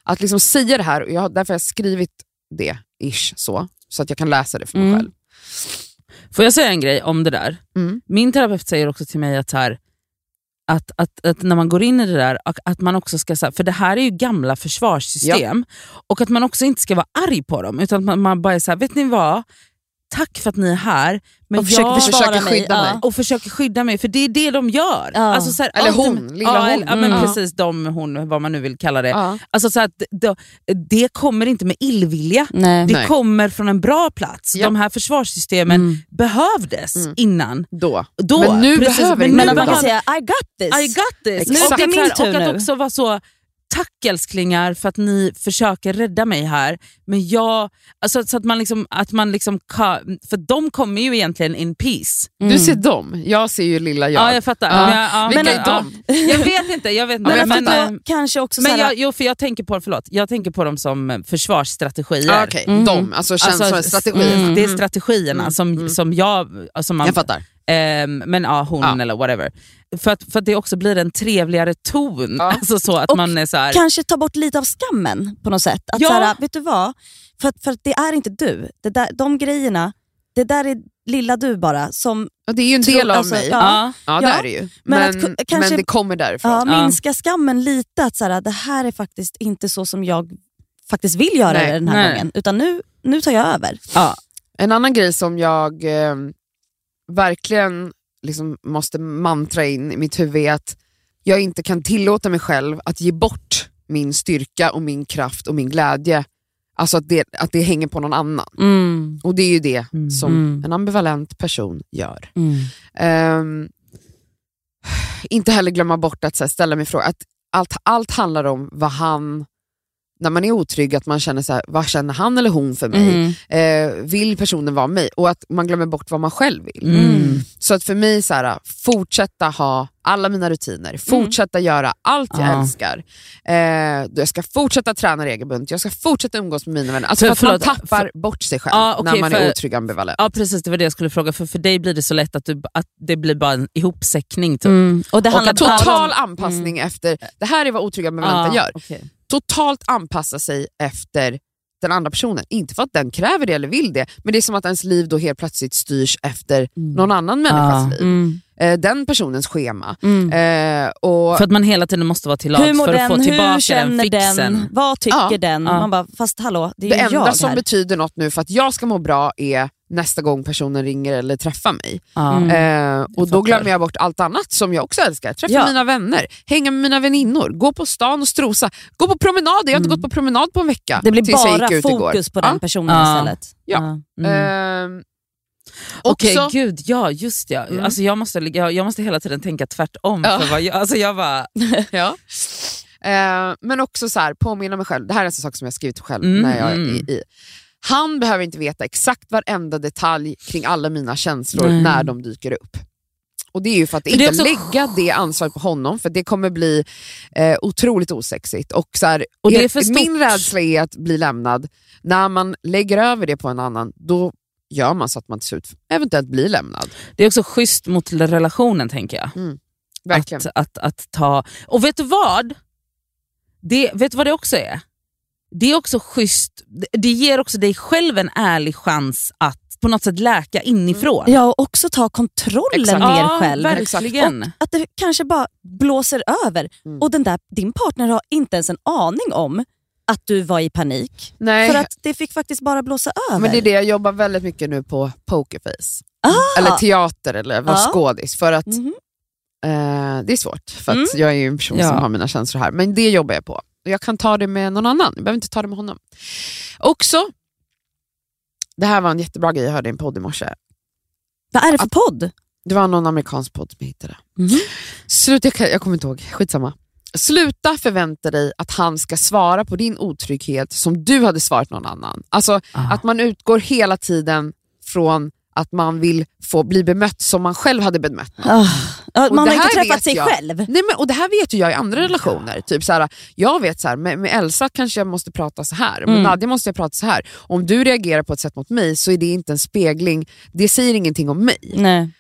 Att liksom säga det här, och jag, därför har jag skrivit det, ish, så, så att jag kan läsa det för mig Mm. själv. Får jag säga en grej om det där? Mm. Min terapeut säger också till mig att, så här, att, att, att när man går in i det där, att- man också ska, för det här är ju gamla försvarssystem, och att man också inte ska vara arg på dem, utan att man, man bara är så här, vet ni vad? Tack för att ni är här. Men och försöker jag, försöker skydda mig. och försöker skydda mig, för det är det de gör. Ja. Alltså, så här, Eller hon, de- lilla ja, hon. Ja, men Mm. precis, de, hon, vad man nu vill kalla det. Ja. Alltså, så att, det, det kommer inte med illvilja. Nej. Det Nej. kommer från en bra plats. Ja. De här försvarssystemen Mm. behövdes Mm. innan. Då. Då, Men nu behöver men nu man kan säga I got this. I got this. Exakt. Och, Nu är att, det och att nu. också vara så, tack älsklingar för att ni försöker rädda mig här. Men jag, alltså, så att man liksom, att man liksom för de kommer ju egentligen in peace. Mm. Du ser dem, jag ser ju lilla jag. Ja, jag fattar. Ja. Men ja, Vilka men, är de? Ja, jag vet inte. Jag vet inte. Men, men, men, då kanske också men jag, jo, för jag tänker på, förlåt, jag tänker på dem som försvarsstrategier. Ah, Okej, Mhm. de, alltså känns som en strategi. mm, Det är Mm. strategierna Mm, som, mm. som jag... Som man, Jag fattar. Ehm, men ja, hon Ja. eller whatever. För att, för att det också blir en trevligare ton. Ja. Alltså så att Och man är så här, kanske ta bort lite av skammen på något sätt. Att Ja. såhär, vet du vad? För, att- för att det är inte du. Det där, de grejerna, det där är lilla du bara. Som, Ja, det är ju en del av alltså, mig. ja. Ja, det Ja, är det ju. men Men, att men, kanske- det kommer därifrån. ja, Ja. minska skammen lite. Att såhär, det här är faktiskt inte så som jag faktiskt vill göra Nej, det den här nej. gången. Utan nu, nu tar jag över. ja, En annan grej som jag eh, verkligen liksom måste mantra in i mitt huvud är att jag inte kan tillåta mig själv att ge bort min styrka och min kraft och min glädje. Alltså att det, att det hänger på någon annan. Och det är ju det Mm. som Mm. en ambivalent person gör. Ehm, inte heller glömma bort att så här, ställa mig frågan, att allt, allt handlar om vad han, när man är otrygg, att man känner så här, vad känner han eller hon för mig? Mm. Eh, vill personen vara mig? Och att man glömmer bort vad man själv vill. Mm. Så att för mig, så här, fortsätta ha alla mina rutiner, fortsätta göra allt jag Ja. älskar. Eh, jag ska fortsätta träna regelbundet, jag ska fortsätta umgås med mina vänner. Alltså För- för, att man tappar bort sig själv Ja, okej, när man för- är otrygg ambivalent. ja precis, det var det jag skulle fråga. För, för dig blir det så lätt att, du, att det blir bara en ihopsäckning. Typ. Mm. Och det Och handlar bara total om... anpassning efter, det här är vad otrygga ambivalenta gör. okej. Totalt anpassa sig efter den andra personen. Inte för att den kräver det eller vill det, men det är som att ens liv då helt plötsligt styrs efter någon annan människas Ja. liv. Mm. Eh, den personens schema. Mm. Eh, och, För att man hela tiden måste vara till lags för att få den? tillbaka Hur den fixen. den? Vad tycker Ja. den? Ja. Man bara, fast hallå, det är det ju enda jag som här. betyder något nu för att jag ska må bra är nästa gång personen ringer eller träffar mig. Ja. Mm. Eh, och då glömmer jag bort allt annat som jag också älskar. Träffa Ja. mina vänner, hänga med mina väninnor, gå på stan och strosa, gå på promenader. Jag har inte Mm. gått på promenad på en vecka. Det blir bara fokus på Ja. den personen Ja. istället. Ja. Mm. Ehm, Okej, också, gud, ja just ja. Mm. Alltså, jag, måste, jag, jag måste hela tiden tänka tvärtom. Ja. För vad jag, alltså, jag bara, ja. Ehm, men också så här, påminna mig själv, det här är en sak som jag skrivit själv Mm, när jag är mm. i, i. Han behöver inte veta exakt varenda detalj kring alla mina känslor Nej. när de dyker upp. Och Det är ju för att För inte lägga det ansvaret på honom, för det kommer bli eh, otroligt osexigt. Och så här, Och det är min rädsla är att bli lämnad. När man lägger över det på en annan, då gör man så att man till slut eventuellt blir lämnad. det är också schysst mot relationen tänker jag. Verkligen. Att, att, att ta... Och vet du vad? Det, vet du vad det också är? Det är också schysst, det- ger också dig själv en ärlig chans att på något sätt läka inifrån. Ja, och också ta kontrollen Exakt. mer ja, själv. verkligen. Att det kanske bara blåser över Mm. och den där, din partner har inte ens en aning om att du var i panik. Nej, För att det fick faktiskt bara blåsa över. men det är det jag jobbar väldigt mycket nu på pokerface. Ah. Eller teater eller vara Ja. skådis. För att Mhm. eh, det är svårt, för att Mm. jag är ju en person Ja. som har mina känslor här. Men det jobbar jag på. Och Jag kan ta det med någon annan, jag behöver inte ta det med honom. Också, det här var en jättebra grej jag hörde i en podd i morse. Vad är det för podd? Det var någon amerikansk podd som jag hittade. Mhm. Sluta, jag, jag kommer inte ihåg, skitsamma. Sluta förvänta dig att han ska svara på din otrygghet som du hade svarat någon annan. Alltså Ah. att man utgår hela tiden från att man vill få bli bemött som man själv hade bemött någon. Och man har inte träffat sig jag. själv. Nej, men, och Det här vet ju jag i andra relationer. Typ så här, jag vet så här, med, med Elsa kanske jag måste prata så här, med Mm. Nadja måste jag prata så här. Om du reagerar på ett sätt mot mig så är det inte en spegling, det säger ingenting om mig. Nej.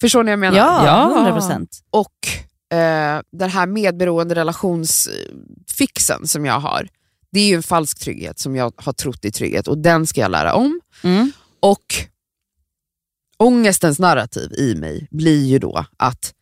Förstår ni vad jag menar? Ja, Ja. 100 procent. Och eh, den här medberoende relationsfixen som jag har, det är ju en falsk trygghet som jag har trott i trygghet och den ska jag lära om. Mm. Och ångestens narrativ i mig blir ju då att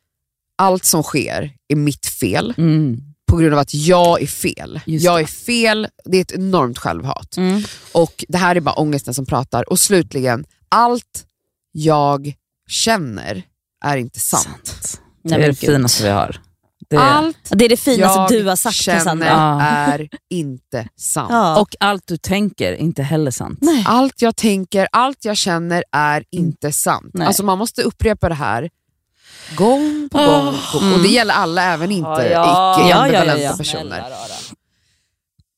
allt som sker är mitt fel Mm. på grund av att jag är fel. Just jag det. är fel, det är ett enormt självhat. Mm. Och Det här är bara ångesten som pratar. Och slutligen, allt jag känner är inte sant. Det Nej, är det finaste vi har. Det är, Allt Det är det finaste jag du har sagt känner. Ja. är inte sant. Ja. Och allt du tänker är inte heller sant. Nej. Allt jag tänker, allt jag känner är inte sant. Nej. Alltså man måste upprepa det här gång på gång. Oh. På, och Mm. det gäller alla, även inte Ja, ja. icke-ambivalenta Ja, ja, ja. personer.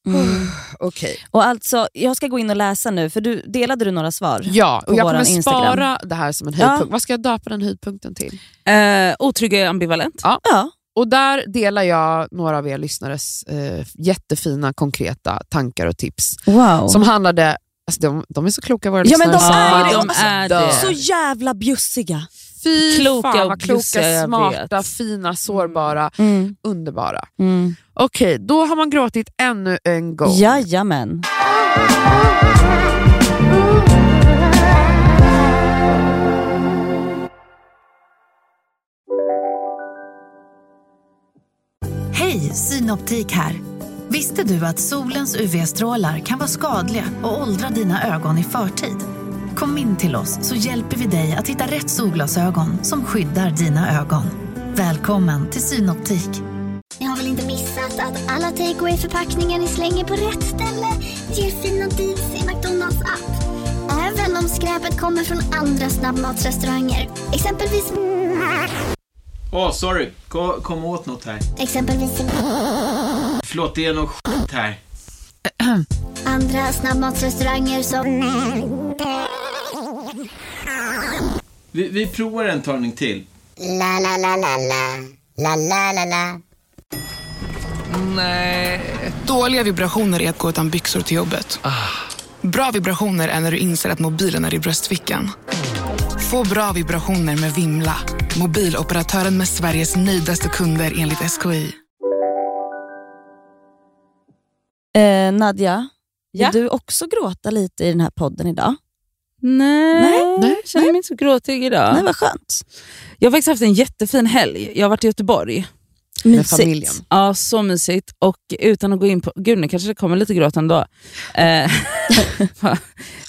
Mm. Okej. Och alltså, jag ska gå in och läsa nu, för du, delade du några svar? Ja, och jag kommer Instagram. spara det här som en Ja. höjdpunkt. Vad ska jag döpa den höjdpunkten till? Eh, otrygg är ambivalent. Ja. Och där delar jag några av er lyssnares eh, jättefina konkreta tankar och tips. Wow. Som handlade, alltså de, de är så kloka våra Ja, men de lyssnare. är det. de Alltså, är det. Så jävla bjussiga. Fy Kloka fan vad kloka, smarta, vet. fina, sårbara, Mm. underbara. Mm. Okej, då har man gråtit ännu en gång. Jajamän. Hej, Synoptik här. Visste du att solens UV-strålar kan vara skadliga och åldra dina ögon i förtid? Kom in till oss så hjälper vi dig att hitta rätt solglasögon som skyddar dina ögon. Välkommen till Synoptik. Ni har väl inte missat att alla takeaway förpackningar ni slänger på rätt ställe ger fina deals i McDonalds app. Även om skräpet kommer från andra snabbmatsrestauranger. Exempelvis... Åh, sorry. Kom, kom åt något här. Exempelvis... Förlåt, det är något skit här. Andra snabbmatsrestauranger som... Vi, vi provar en talning till. La, la, la, la, la. La, la, la, la. Dåliga vibrationer är att gå utan byxor till jobbet. Bra vibrationer är när du inser att mobilen är i bröstfickan. Få bra vibrationer med Vimla. Mobiloperatören med Sveriges nöjdaste kunder enligt SKI. Eh, Nadja, Ja? vill du också gråta lite i den här podden idag? Nej, Nej, nej, jag känner mig inte så gråtig idag. Nej, vad skönt. Jag har faktiskt haft en jättefin helg. Jag har varit i Göteborg. Med Mysigt. familjen. Ja, så mysigt. Och utan att gå in på... Gud, nu kanske det kommer lite gråt ändå. Eh,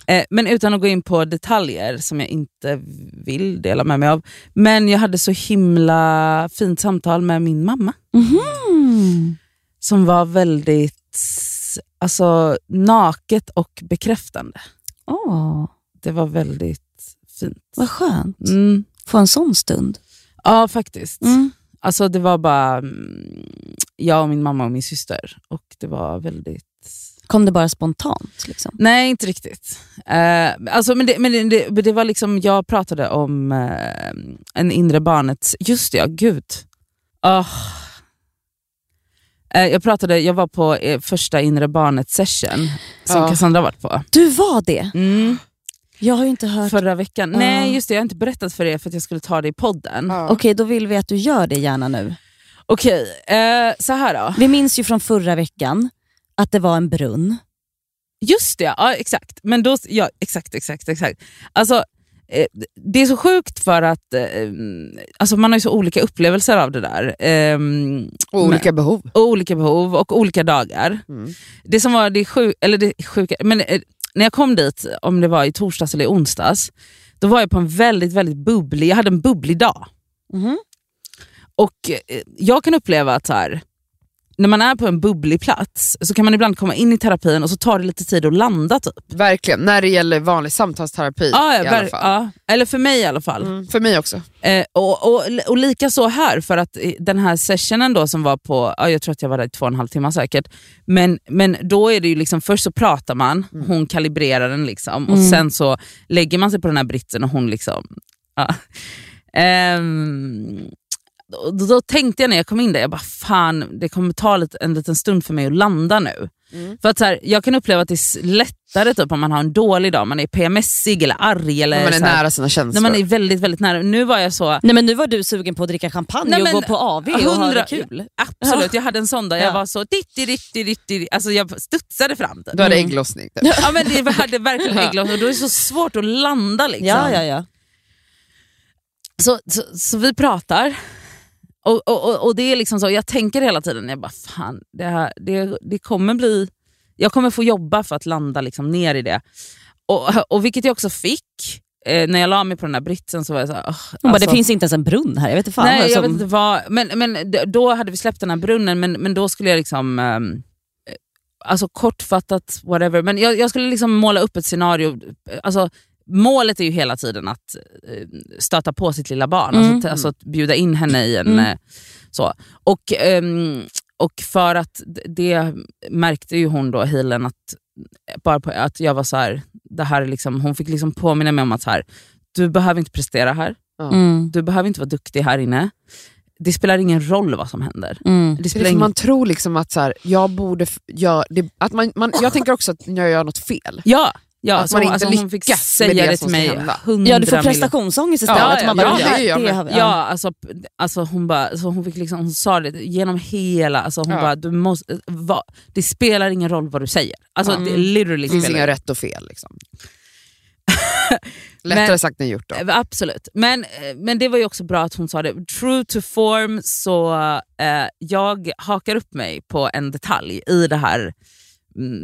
eh, men utan att gå in på detaljer som jag inte vill dela med mig av. Men jag hade så himla fint samtal med min mamma. Mhm. Som var väldigt alltså, naket och bekräftande. Åh, Det var väldigt fint. vad skönt. Mm. Få en sån stund. Ja, faktiskt. Mm. Alltså det var bara mm, jag och min mamma och min syster. Och det var väldigt... Kom det bara spontant? Liksom? Nej, inte riktigt. Eh, alltså, men det, men det, det, det var liksom, jag pratade om eh, en inre barnets... Just det, ja, gud. Ah. Eh, jag, pratade, jag var på eh, första inre barnet session som Ja. Cassandra varit på. Du var det? Mm, Jag har ju inte hört. förra veckan. Ja. Nej, just det, jag har inte berättat för er för att jag skulle ta det i podden. Okej, då vill vi att du gör det gärna nu. Okej, eh, så här då. Vi minns ju från förra veckan att det var en brunn. Just det, ja exakt. Men då, ja, exakt, exakt, exakt. Alltså, eh, det är så sjukt för att eh, alltså man har ju så olika upplevelser av det där. Eh, Och olika behov. och olika behov och olika dagar. Mm. Det som var det, sjuk, eller det sjuka, men eh, när jag kom dit, om det var i torsdags eller i onsdags, då var jag på en väldigt, väldigt bubblig, jag hade en bubblig dag. Mhm. Och eh, jag kan uppleva att så här, när man är på en bubblig plats så kan man ibland komma in i terapin och så tar det lite tid att landa. typ. Verkligen, när det gäller vanlig samtalsterapi Ja, ja, i alla fall. ja, eller för mig i alla fall. Mm, för mig också. Eh, och, och, och lika så här, för att den här sessionen då som var på, ja, jag tror att jag var där i två och en halv timme säkert, men, men då är det ju liksom, först så pratar man, hon kalibrerar den liksom, och sen så lägger man sig på den här britsen och hon liksom... Ja. Ehm, då, då tänkte jag när jag kom in där, jag bara fan det kommer ta lite, en liten stund för mig att landa nu. För att så här, Jag kan uppleva att det är lättare typ, om man har en dålig dag, man är PMSig eller arg. Eller När man är så här, nära sina känslor. när man är väldigt, väldigt nära. Nu var jag så... Nej men nu var du sugen på att dricka champagne Nej, och men gå på AV och ha det kul. Absolut, jag hade en sån dag. Jag Ja. var så ditti, ditti, ditti, alltså jag studsade fram. Typ. Du hade ägglossning. Typ. Ja, men det hade verkligen ägglossning och då är det så svårt att landa. Liksom. Ja, ja, ja. Så, så, så vi pratar. Och, och, och, det är liksom så, Jag tänker hela tiden, jag bara fan, det, här, det, det kommer bli... Jag kommer få jobba för att landa liksom ner i det. Och, och Vilket jag också fick. eh, när jag la mig på den här britsen så var jag såhär... Oh, Hon bara, det finns inte ens en brunn här, jag vet inte fan. Nej, jag som- vet inte vad. Men, men då hade vi släppt den här brunnen, men, men då skulle jag liksom... eh, alltså kortfattat, whatever. Men jag, jag skulle liksom måla upp ett scenario. Alltså, målet är ju hela tiden att eh, stöta på sitt lilla barn. Mm. Alltså, att, alltså att bjuda in henne i en... Mm. eh, så. Och, ehm, och för att det märkte ju hon då, healen, att, bara på, att jag var så här, det här är liksom, hon fick liksom påminna mig om att så här, du behöver inte prestera här. Mm. Du behöver inte vara duktig här inne. Det spelar ingen roll vad som händer. Mm. Det Det spelar för ingen... man tror liksom att så här, jag borde... f- Jag, det, att man, man, jag tänker också att jag gör något fel. Ja, ja Att så man inte alltså lyckas med säga det det som till mig Ja, du får prestationsångest istället. Ja, ja, bara, ja, det, det det, med. Ja, alltså, alltså hon, bara, så hon, fick liksom, hon sa det genom hela... Alltså hon Ja. bara, du måste, va, det spelar ingen roll vad du säger. Alltså, Ja. det literally Det finns inga rätt och fel. Liksom. Lättare Men- sagt än gjort. Då. Eh, Absolut. Men, eh, men det var ju också bra att hon sa det. True to form, så eh, jag hakar upp mig på en detalj i det här, mm,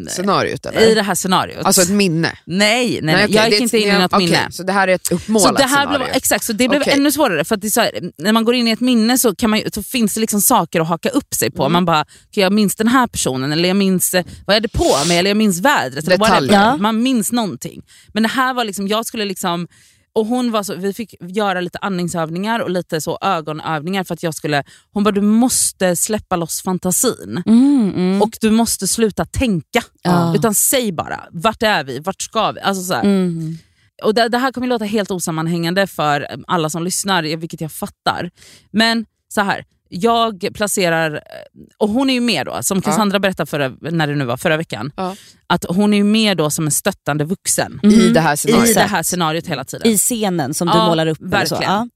Scenariot eller? i det här scenariot. Alltså ett minne? nej, nej, nej, okej, jag det gick är inte in i något okej, minne. Så det här är ett Så uppmålat det här scenario? blev, exakt, så det blev Okej. ännu svårare. För att det är så här, när man går in i ett minne så, kan man, så finns det liksom saker att haka upp sig på. Mm. Man bara, okay, jag minns den här personen, eller jag minns eh, vad är det på mig, eller jag minns vädret. Eller Detaljer. whatever. Ja. Man minns någonting. Men det här var liksom, jag skulle liksom och hon var så, Vi fick göra lite andningsövningar och lite så ögonövningar för att jag skulle... Hon bara, du måste släppa loss fantasin. Mm, mm. Och du måste sluta tänka. Ja. Utan säg bara, vart är vi? Vart ska vi? Alltså så här. Mm. Och det, det här kommer låta helt osammanhängande för alla som lyssnar, vilket jag fattar. Men så här, jag placerar, och hon är ju med då, som Cassandra berättade förra, när det nu var, förra veckan, Ja. att hon är ju med då som en stöttande vuxen I det här i scenariot? det här scenariot hela tiden. I scenen som du Ja, målar upp. verkligen. Ja.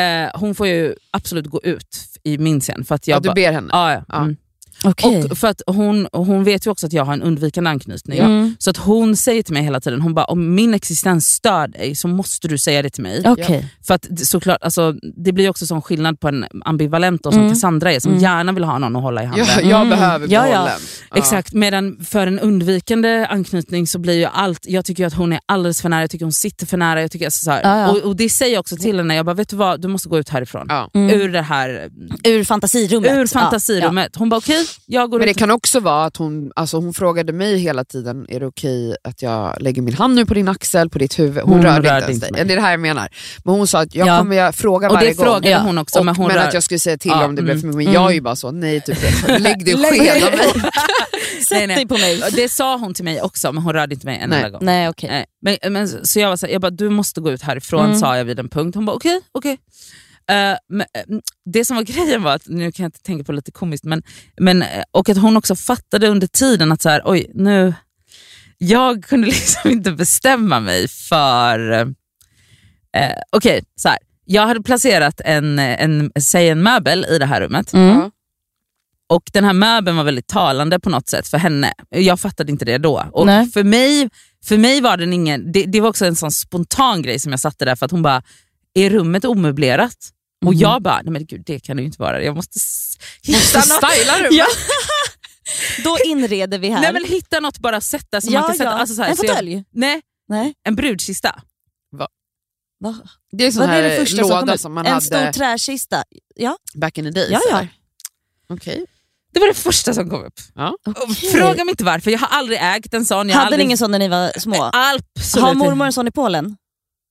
Eh, hon får ju absolut gå ut i min scen. För att jag Ja, du ber henne? Ja, ja. Ja. Mm. Okej. Och för att hon, hon vet ju också att jag har en undvikande anknytning. Mm. Så att hon säger till mig hela tiden, hon bara om min existens stör dig så måste du säga det till mig. Okej. För att det- såklart, alltså, det blir också sån skillnad på en ambivalent då, som Mm. Cassandra är, som Mm. gärna vill ha någon att hålla i handen. Jag, jag Mm. behöver Ja, ja. Ja. Exakt, medan för en undvikande anknytning så blir ju allt, jag tycker att hon är alldeles för nära, jag tycker hon sitter för nära. Jag tycker alltså så här, Ja, ja. Och, och det säger jag också till henne, jag bara vet du vad, du måste gå ut härifrån. Ja. Mm. Ur det här, Ur fantasirummet. ur Ja, fantasirummet. Hon bara okej, går Men det ut. kan också vara att hon, alltså hon frågade mig hela tiden, är det okej att jag lägger min hand nu på din axel, på ditt huvud? Hon, Hon rörde, rörde inte ens dig. mig. Det är det här jag menar. Men hon sa att jag Ja. kommer jag fråga Och varje det gång. frågade hon också. Och, men hon men rör- att jag skulle säga till Ja, om det blev mm, för mycket. Men mm. jag är ju bara så, nej typ, lägg dig och av mig. Sätt Nej, nej. dig på mig. Det sa hon till mig också, men hon rörde inte mig en enda gång. Nej, okej. Nej. Men, men, så jag var så här, jag bara, du måste gå ut härifrån, Mm. sa jag vid en punkt. Hon bara okej, okej. Eh, men, eh, det som var grejen var, att, nu kan jag inte tänka på lite komiskt, men, men, eh, och att hon också fattade under tiden att så här, oj, nu, jag kunde liksom inte bestämma mig för... Eh, okej, så här. Jag hade placerat en, en, säg en möbel i det här rummet. Mm. Och den här möbeln var väldigt talande på något sätt för henne. Jag fattade inte det då. Och Nej. för mig, för mig var den ingen, det, det var också en sån spontan grej som jag satte där för att hon bara, är rummet omöblerat? Och Mhm. jag bara, nej men gud det kan det ju inte vara. Jag måste hitta något. styla rummet. Ja. Då inreder vi här. Nej men hitta något bara att sätta som ja, man kan sätta. ja. Alltså så här, en så fåtölj? nej, Nej. en brudkista. Va? Det är sån Vad är här det första som kom låda ut? som man en hade stor träkista? Ja. back in the days. Ja, ja. Okej. Det var det första som kom upp. Ja. Och Fråga mig inte varför, jag har aldrig ägt en sån. Jag har Hade ni aldrig... ingen sån när ni var små? Absolut Har mormor en sån i Polen?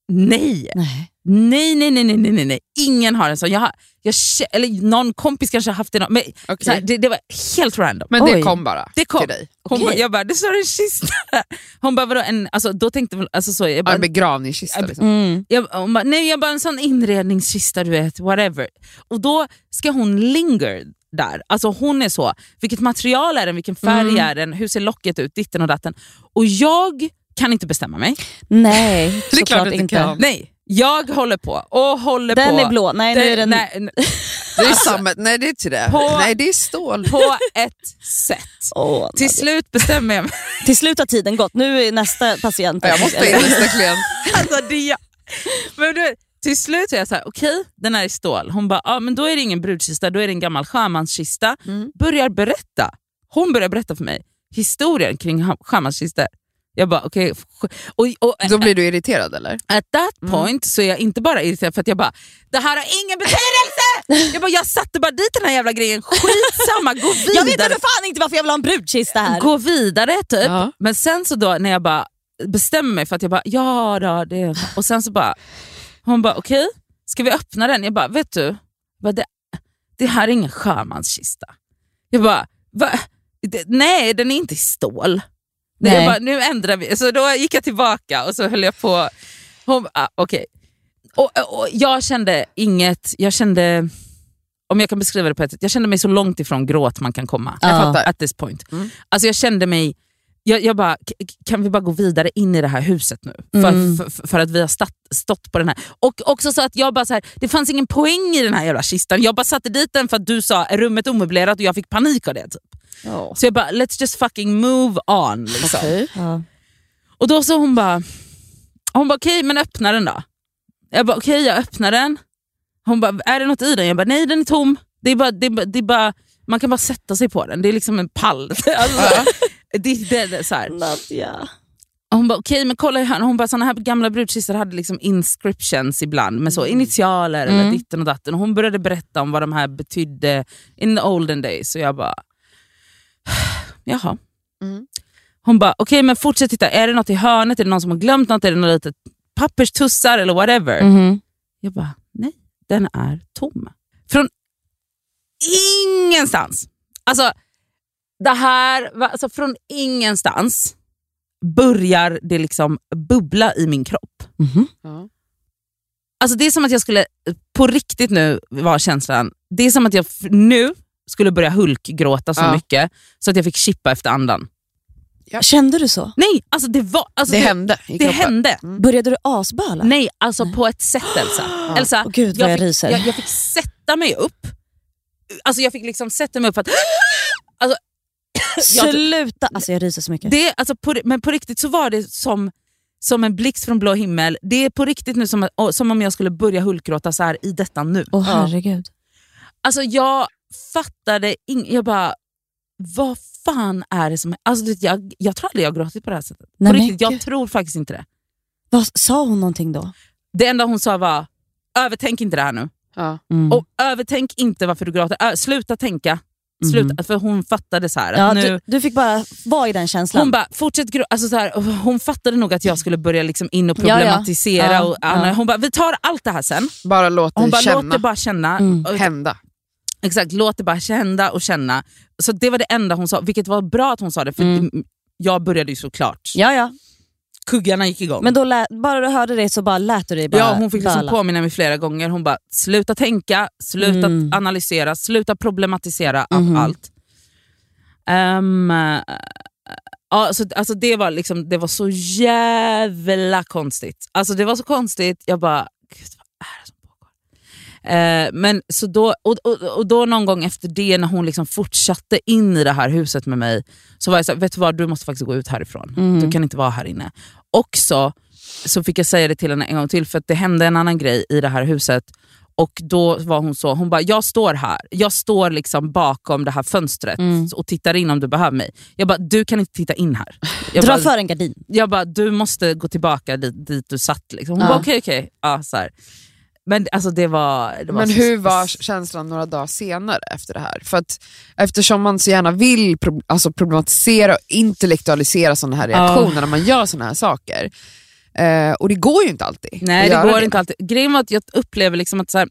Nej. Nej. Nej, nej, nej, nej, nej, nej. Ingen har en sån. Jag har, jag, eller någon kompis kanske har haft det. Men, Okej. så här, det, det var helt random. Men det Oj. kom bara Det kom. till dig? Hon Okej. bara, jag bara, det står en kista där. Hon bara, vadå en, alltså, då tänkte hon, alltså, så, jag Ja, bara, en begravningskista liksom. Mm. jag, hon bara, nej jag bara en sån inredningskista du vet, whatever. Och då ska hon linger där. Alltså hon är så, vilket material är den, vilken färg Mm. är den, hur ser locket ut, ditten och datten. Och jag kan inte bestämma mig. Nej, Det är klart såklart inte inte. Nej, jag håller på och håller Den på. är blå. Nej, nu är den... nej, Det är samma, nej det är inte det. På- Nej det är stål. på ett sätt. Åh, Till Nadia. slut bestämmer jag mig. Till slut har tiden gått. Nu är nästa patient. Ja, Jag måste in nästa klient. Alltså, det är jag. Men du, till slut är jag så här, okej den här är stål. Hon bara, ah, men då är det ingen brudkista, då är det en gammal sjömanskista. Mm. Börjar berätta. Hon börjar berätta för mig historien kring ha- sjömanskistor. Jag bara okej. sk- och, och, Då blir du irriterad eller? At that point så är jag inte bara irriterad för att jag bara, det här har ingen betydelse! jag bara, jag satte bara dit den här jävla grejen, skitsamma, gå vidare. Jag vet inte för fan inte varför jag vill ha en brudkista här. Gå vidare typ. Ja. Men sen så då när jag bara bestämmer mig för att jag bara, ja då, det. Och sen så bara, hon bara okej, ska vi öppna den? Jag bara, vet du, jag bara, det, det här är ingen sjömanskista. Jag bara, va? Det, nej den är inte i stål. Nej. Jag bara, nu ändrar vi. Så då gick jag tillbaka och så höll jag på, hon, ah, okej. Och, och jag kände inget, jag kände, om jag kan beskriva det på ett sätt, jag kände mig så långt ifrån gråt man kan komma. Jag fattar. At this point. Mm. Alltså jag kände mig, jag, jag bara, kan vi bara gå vidare in i det här huset nu? För, Mm. för, för, för att vi har stått, stått på den här. Och också så att jag bara så här, det fanns ingen poäng i den här jävla kistan. Jag bara satte dit den för att du sa är rummet omöblerat och jag fick panik av det. Typ. Så jag bara, let's just fucking move on. Liksom. Okej. Ja. Och då så hon bara, hon bara okej men öppna den då. Jag bara okej jag öppnar den. Hon bara, är det något i den? Jag bara nej den är tom. Det är bara, det är, bara- det är bara, man kan bara sätta sig på den, det är liksom en pall. Alltså, det, det, det, så här. Nadja. Och Hon bara okej men kolla här, hon bara såna här gamla brudkistor hade liksom inscriptions ibland med så initialer eller Mm. ditten och datten. Och hon började berätta om vad de här betydde in the olden days. Så jag bara, jaha. Mm. Hon bara okej men fortsätt titta, är det något i hörnet? Är det någon som har glömt något? Är det litet papperstussar eller whatever? Mhm. Jag bara, nej, den är tom. Från ingenstans. Alltså, det här, var- alltså från ingenstans börjar det liksom bubbla i min kropp. Mhm. Ja. Alltså det är som att jag skulle, på riktigt nu var känslan, det är som att jag nu skulle börja hulkgråta så Ja. mycket så att jag fick chippa efter andan. Kände du så? Nej, alltså det var... Alltså Det hände i Det kroppen. hände. Började du asböla? Nej, alltså på ett sätt Elsa. Elsa Åh, gud, vad jag fick. Jag, jag fick sätta mig upp. Alltså jag fick liksom sätta mig upp för att... Alltså, jag, Sluta! Alltså jag ryser så mycket. det, alltså på, men på riktigt så var det som, som en blixt från blå himmel. Det är på riktigt nu som, som om jag skulle börja hulkgråta så här i detta nu. Åh herregud. Alltså jag fattade ing- Jag bara, vad fan är det som... Alltså, vet, jag, jag tror aldrig jag har gråtit på det här sättet. Nej, på riktigt, jag tror faktiskt inte det. Vad, sa hon någonting då? Det enda hon sa var, övertänk inte det här nu. Ja. Mm. Och övertänk inte varför du gråter. Ö, sluta tänka. Sluta, För hon fattade så här, att ja, nu, du, du fick bara vara i den känslan. hon bara, fortsätt. Alltså så här, hon fattade nog att jag skulle börja liksom in och Ja, ja. problematisera. Ja, och, Anna, ja. Hon bara, vi tar allt det här sen. Bara låt Hon dig bara, låt känna. det bara känna. Mm. Och- Hända. Exakt, låt det bara känna och känna. Så det var det enda hon sa, vilket var bra att hon sa det, för Mm. jag började ju såklart. ja, ja. Kuggarna gick igång. Men då lät, bara du hörde det så bara lät du dig bara ja, hon fick liksom böla. påminna mig flera gånger. Hon bara, sluta tänka, sluta Mm. analysera, sluta problematisera Mhm. allt. Äh, ja, så, alltså det, var liksom, det var så jävla konstigt. Alltså det var så konstigt, jag bara, gud vad är det som? Eh, men så då, och, och, och då någon gång efter det, när hon liksom fortsatte in i det här huset med mig, så var jag så här, vet du vad, du måste faktiskt gå ut härifrån. Mm. Du kan inte vara här inne. Också så fick jag säga det till henne en gång till, för att det hände en annan grej i det här huset. Och då var hon så, hon bara, jag står här, jag står liksom bakom det här fönstret Mm. och tittar in om du behöver mig. Jag bara, du kan inte titta in här. Jag Dra bara, för en gardin. jag bara, du måste gå tillbaka dit, dit du satt. Liksom. Hon Ja. bara, okej okej. Ja, så här. Men alltså det var... Det var Men hur var känslan några dagar senare efter det här? För att eftersom man så gärna vill pro alltså problematisera och intellektualisera sådana här reaktioner när man gör sådana här saker. Eh, och det går ju inte alltid. Nej det går inte alltid. Grejen var att jag upplever liksom att, så här,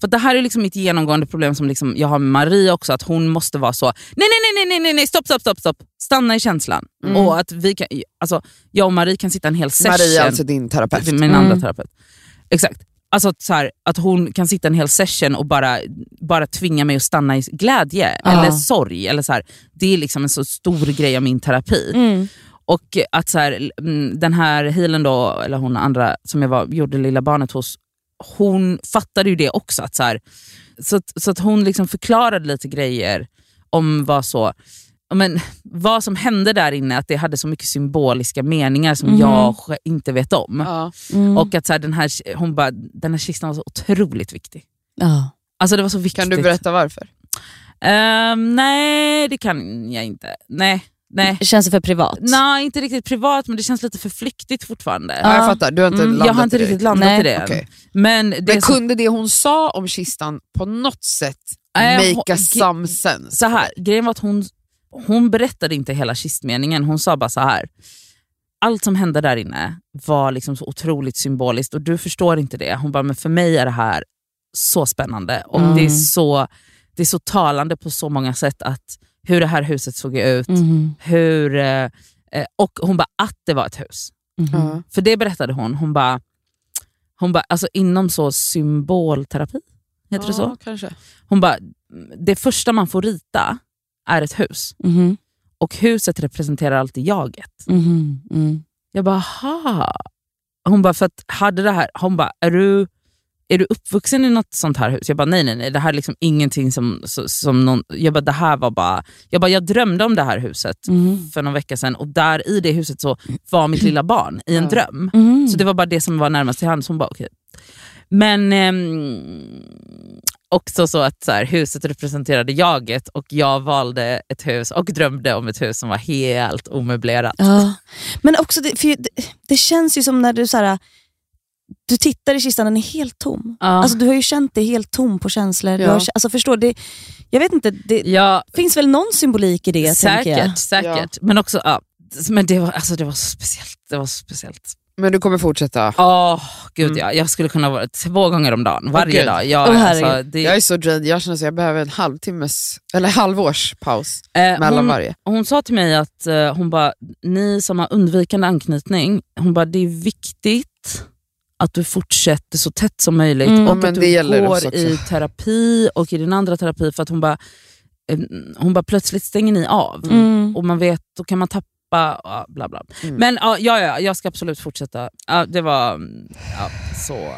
för det här är liksom mitt genomgående problem som liksom jag har med Marie också, att hon måste vara så, nej nej nej nej nej nej stopp stopp stopp stopp, stanna i känslan. Mm. Och att vi kan, alltså, jag och Marie kan sitta en hel session, Maria är alltså din terapeut. min Mm. andra terapeut. Exakt. Alltså att, så här, att hon kan sitta en hel session och bara, bara tvinga mig att stanna i glädje Ja. eller sorg. Eller så här, det är liksom en så stor grej av min terapi. Mm. Och att så här, mm, den här healen då, eller hon andra som jag var, gjorde lilla barnet hos, hon fattade ju det också. Att så, här, så, att, så att hon liksom förklarade lite grejer om vad så men, vad som hände där inne, att det hade så mycket symboliska meningar som Mhm. jag inte vet om. Ja. Mm. Och att så här, den, här, hon bara, den här kistan var så otroligt viktig. ja. Alltså det var så viktigt. Kan du berätta varför? Ehm, nej, det kan jag inte. Nej, Nej. Känns det för privat? Nej, inte riktigt privat men det känns lite för flyktigt fortfarande. Ja, jag fattar, du har inte Mm, landat jag har inte riktigt landat Nej. i det. Okej. Men, det Men så- kunde det hon sa om kistan på något sätt Nej, make hon- a some sense? så här, grejen var att hon, hon berättade inte hela kistmeningen, hon sa bara så här. Allt som hände där inne var liksom så otroligt symboliskt och du förstår inte det. Hon bara, men för mig är det här så spännande och Mm. det, är så, det är så talande på så många sätt att hur det här huset såg ut, Mhm. hur, eh, eh, och hon bara att det var ett hus. Ja. För det berättade hon. Hon bara, hon bara alltså inom så symbolterapi, heter det så? Ja, kanske. Hon bara, det första man får rita är ett hus. Mhm. Och huset representerar alltid jaget. Mhm. Mm. Jag bara, ha. Hon bara, för att hade det här, hon bara, är du, är du uppvuxen i något sånt här hus? Jag bara, nej nej nej, det här är liksom ingenting som, som någon, jag bara, det här var bara, jag bara, jag drömde om det här huset Mhm. för någon vecka sedan och där i det huset så var mitt lilla barn i en Ja. dröm. Mhm. Så det var bara det som var närmast till hands. Hon bara, okej. Men ehm, också så att så här, huset representerade jaget och jag valde ett hus och drömde om ett hus som var helt omöblerat. Ja. Men också, det, för det, det känns ju som när du så här, du tittar i kistan, den är helt tom. Ja. Alltså, du har ju känt dig helt tom på känslor. Du Ja. har, alltså, förstår, det, jag vet inte, det Ja, finns väl någon symbolik i det? tänker jag. säkert, säkert. Men också, ja, men det var, alltså, det var så speciellt. Det var så speciellt. Men du kommer fortsätta? Åh, gud Mm. ja. Jag skulle kunna vara två gånger om dagen, varje gud. dag. Jag, Åh, alltså, det, Jag är så drained, jag känner att jag behöver en halvtimmes, eller halvårs paus eh, mellan hon, varje. hon sa till mig att eh, hon bara, ni som har undvikande anknytning, hon bara, det är viktigt att du fortsätter så tätt som möjligt Mm. och att du går i terapi och i din andra terapi för att hon bara, eh, hon bara plötsligt stänger ni av Mm. och man vet, då kan man tappa, ja, bla bla. Mm. Men ja, ja, ja, jag ska absolut fortsätta. Ja, det var mm, ja, så...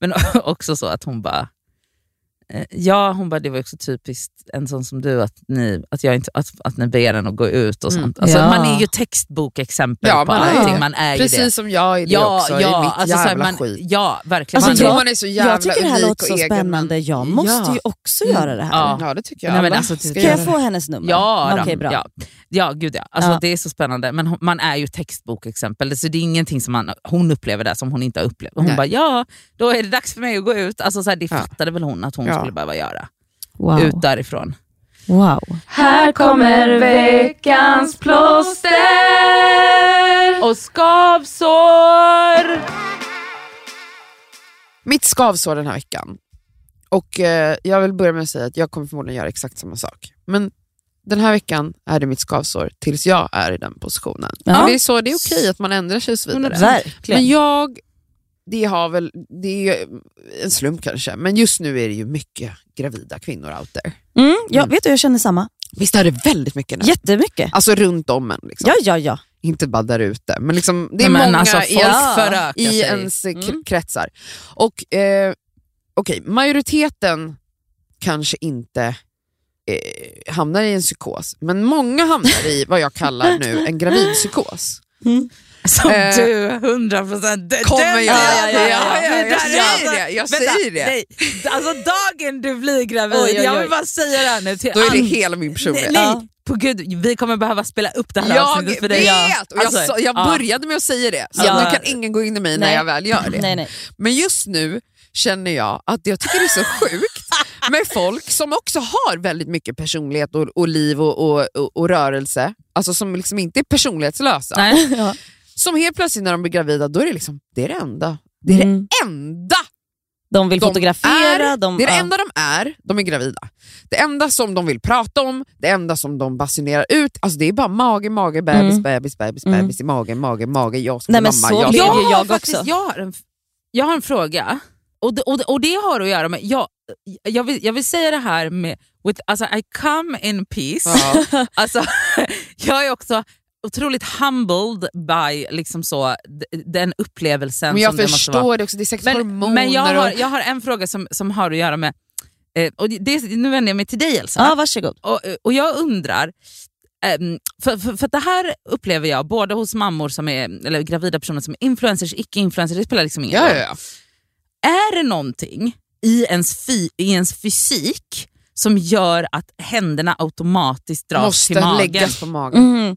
Men också så att hon bara, ja hon bara det var också typiskt en sån som du att ni, att jag inte, att, att ni ber en att gå ut och Mm. sånt. Alltså, Ja. Man är ju textbokexempel Ja, på man är allting, det. man är Precis det. som jag är det Ja, också, ja, i mitt alltså, jävla man, skit. ja, verkligen. Alltså, Man jag- man är så jävla Jag tycker det här låter så egen, spännande. Jag måste ju också Mm. göra det här. Ja. Det tycker jag Nej, men alltså, ska Kan göra. jag få hennes nummer? Ja. Okej, bra. ja. ja gud ja. Alltså. Det är så spännande. Men hon, man är ju textbokexempel, så det är ingenting som man, hon upplever där som hon inte har upplevt. Hon Nej. bara, ja, då är det dags för mig att gå ut. Alltså, så här, det fattade väl hon att hon Skulle behöva göra. Wow. Ut därifrån. wow. Här kommer veckans plåster och skavsår. Mitt skavsår den här veckan, och eh, jag vill börja med att säga att jag kommer förmodligen göra exakt samma sak. Men den här veckan är det mitt skavsår tills jag är i den positionen. Ja. Det är så, det är okej att man ändrar sig och så vidare. Verkligen. Men jag, det har väl, det är en slump kanske, men just nu är det ju mycket gravida kvinnor out there. Mm, ja, vet du, jag känner samma. Visst är det väldigt mycket nu? Jättemycket. Alltså runt om en. Liksom. Ja, ja, ja. Inte bara där ute, men liksom, det är men många alltså, i, förökar i ens Mm. kretsar. Och eh, okej, majoriteten kanske inte eh, hamnar i en psykos, men många hamnar i vad jag kallar nu en gravidpsykos. Som Eh, du 100% Kommer den- jag- ja, ja, ja, jag säger det, jag säger det. Nej. Alltså dagen du blir gravid, Oj, oj, jag oj. vill bara säga det här nu till Då är det hela min Nej, personlighet. nej. På gud, vi kommer behöva spela upp det här Jag avsnittet för dig. vet! Jag, Alltså, sa, jag ja. började med att säga det, så Ja. nu kan ingen gå in i mig när Nej. jag väl gör det. Nej, nej. Men just nu känner jag att jag tycker det är så sjukt med folk som också har väldigt mycket personlighet och, och liv och, och, och, och rörelse, alltså som liksom inte är personlighetslösa. Nej. Ja. Som helt plötsligt när de blir gravida, då är det liksom, det är det enda. Det är Mm. det enda De vill de fotografera. är. de, det är det ja. enda de är, de är gravida. Det enda som de vill prata om, det enda som de basunerar ut, alltså det är bara mage, mage, bebis, Mm. bebis, bebis, Mm. bebis i magen, mage, mage, jag ska Nej, bli men mamma, så jag Jag, jag har faktiskt, också. jag, har en, jag har en fråga och det, och, det, och det har att göra med, jag, jag, vill, jag vill säga det här med, with, alltså I come in peace. Ja. Alltså, jag är också otroligt humbled by liksom så, den upplevelsen Men jag som det måste vara. förstår det också, det är säkert Men, hormoner men jag, har, jag har en fråga som, som har att göra med, eh, och det, nu vänder jag mig till dig Elsa. Ja, varsågod. Och, och jag undrar, ehm, för, för, för det här upplever jag både hos mammor som är, eller gravida personer som är influencers, icke-influencers, det spelar liksom ingen roll. ja, ja. Är det någonting i ens, fi, i ens fysik som gör att händerna automatiskt dras Måste till magen. läggas på magen. Mhm.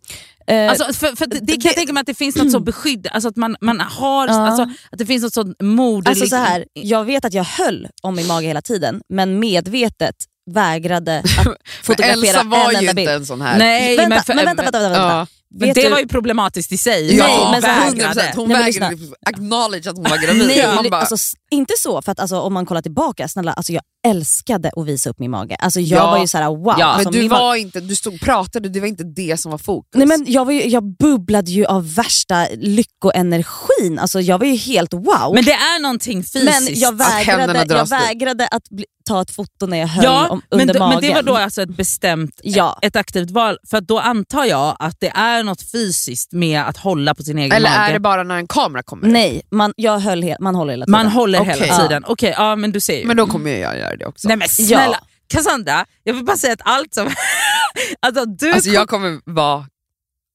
Eh, Alltså, för, för det, det kan jag tänka mig att det finns något så beskydd, alltså att man, man har, Ja. alltså, att det finns något sånt moderligt... Alltså så här, jag vet att jag höll om min mage hela tiden, men medvetet vägrade att fotografera Elsa var en ju enda inte bild. en sån här. Nej, vänta, men, för, men vänta, vänta, vänta. Ja. Men det du- var ju problematiskt i sig. Ja, Nej, men så här- 100%. Hon Nej, men vägrade acknowledge att hon var gravid. Nej, bara, alltså, inte så, för att alltså, om man kollar tillbaka, snälla, alltså, jag älskade att visa upp min mage. Alltså, jag Ja. var ju såhär wow. Ja, alltså, men du var inte, du stod och pratade, det var inte det som var fokus. Nej, men jag, var ju, jag bubblade ju av värsta lyckoenergin. Alltså, jag var ju helt wow. Men det är någonting fysiskt. Men jag vägrade, jag dras dit. vägrade att bli, ta ett foto när jag höll ja, om, men, under d- magen. men det var då alltså ett bestämt, Ja. ett aktivt val. För att då antar jag att det är något fysiskt med att hålla på sin egen Eller mage. är det bara när en kamera kommer? Nej, man, jag höll he- man håller hela tiden. Man håller Okej. hela tiden. Okej, ja men du ser ju. Men då kommer jag göra det också. Nej men snälla, Cassandra, jag vill bara säga att allt som... alltså, du Alltså kom- jag kommer vara...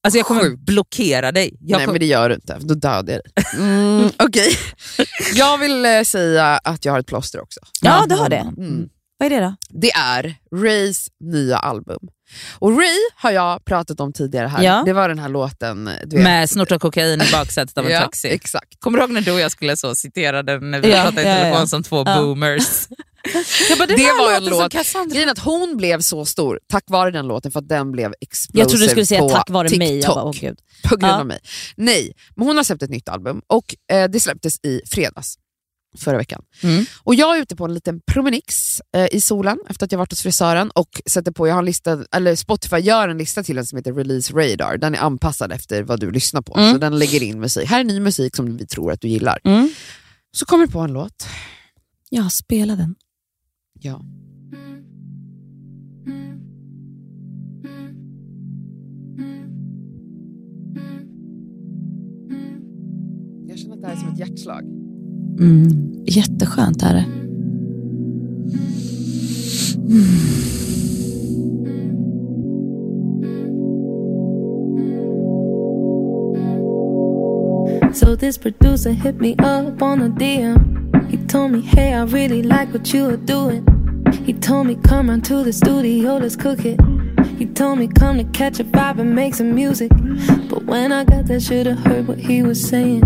alltså, jag kommer sjuk. blockera dig. Jag Nej kom- men det gör du inte, då dödar jag dig. Mm, Okej. Jag vill eh, säga att jag har ett plåster också. Ja, du har det. Mm. Vad är det då? Det är Rays nya album. Och Ray har jag pratat om tidigare här. Ja. Det var den här låten... Du vet. Med snort och kokain i baksätet av en ja, taxi. Exakt. Kommer du ihåg när du och jag skulle så citera den när vi Ja, pratade i ja, telefon ja. som två Ja. boomers? jag bara, det, var en låt. Grejen att hon blev så stor tack vare den låten för att den blev explosive Jag trodde du skulle säga tack vare mig. Jag TikTok. bara, åh, gud. på grund Ja. av mig. Nej, men hon har släppt ett nytt album och eh, det släpptes i fredags förra veckan. Mm. Och Jag är ute på en liten promenix eh, i solen efter att jag varit hos frisören och sätter på, jag har en lista, eller Spotify gör en lista till en som heter Release Radar. Den är anpassad efter vad du lyssnar på, Mm. så den lägger in musik. Här är ny musik som vi tror att du gillar. Mm. Så kommer det på en låt. Ja, spela den. Ja. Jag känner att det här är som ett hjärtslag. Mm. Jätteskönt är det. So this producer hit me up on a DM. He told me, hey, I really like what you are doing. He told me, come round to the studio, let's cook it. He told me, come to catch a vibe and make some music. But when I got there, should've heard what he was saying.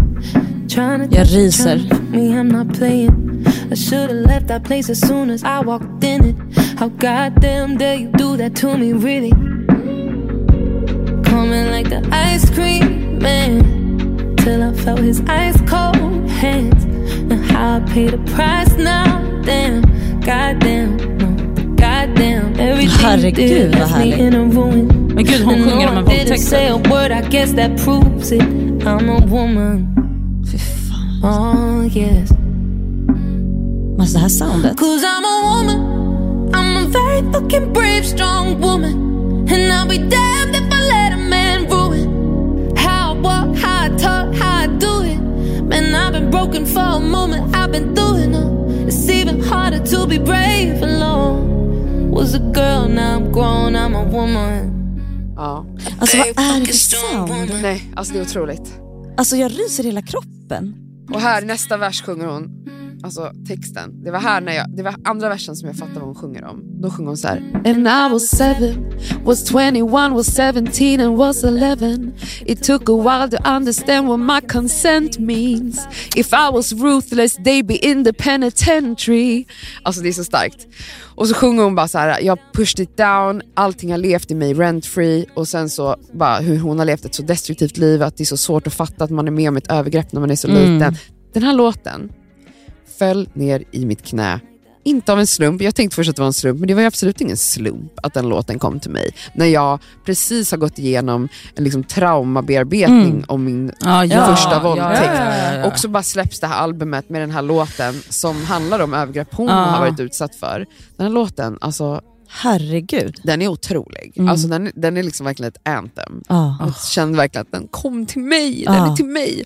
Trying to Jag ryser. trying to fuck me, I'm not playing. I should've left that place as soon as I walked in it. How goddamn dare you do that to me, really? Coming like the ice cream man till I felt his ice cold hands. And how I paid the price now. Damn, goddamn, no, goddamn. Everything you Herregud, did left me in a ruin. Men gud, hon And sjunger no, om en I didn't say a word, I guess that proves it. I'm a woman. Fy fan. Oh, yes. Alltså det här soundet. Cause I'm a woman. I'm a very fucking brave, strong woman. And I'll be damned if I let a man ruin how I walk, how I talk, how I do it. Man, I've been broken for a moment, I've been through it all. It's even harder to be brave alone. Was a girl, now I'm grown, I'm a woman. Ja. Alltså vad är det för sound? Nej, alltså det är otroligt. Alltså jag ryser i hela kroppen. Och här nästa vers sjunger hon, alltså texten, det var här när jag, det var andra versen som jag fattade vad hon sjunger om. Då sjunger hon så här. And I was seven, was 21, was 17 and was 11. It took a while to understand what my consent means. If I was ruthless they'd be in the penitentiary. Alltså det är så starkt. Och så sjunger hon bara så här, jag pushed it down, allting har levt i mig rent free och sen så bara hur hon har levt ett så destruktivt liv att det är så svårt att fatta att man är med om ett övergrepp när man är så liten. Den här låten föll ner i mitt knä. Inte av en slump, jag tänkte först att det var en slump, men det var ju absolut ingen slump att den låten kom till mig. När jag precis har gått igenom en liksom traumabearbetning Mm. om min Ja, ja, första våldtäkt. ja, ja, ja. Och så bara släpps det här albumet med den här låten som handlar om övergrepp hon Ja. har varit utsatt för. Den här låten, alltså, Herregud. den är otrolig. Mm. Alltså, den, den är liksom verkligen ett anthem. Ja. Jag kände verkligen att den kom till mig, den Ah. är till mig.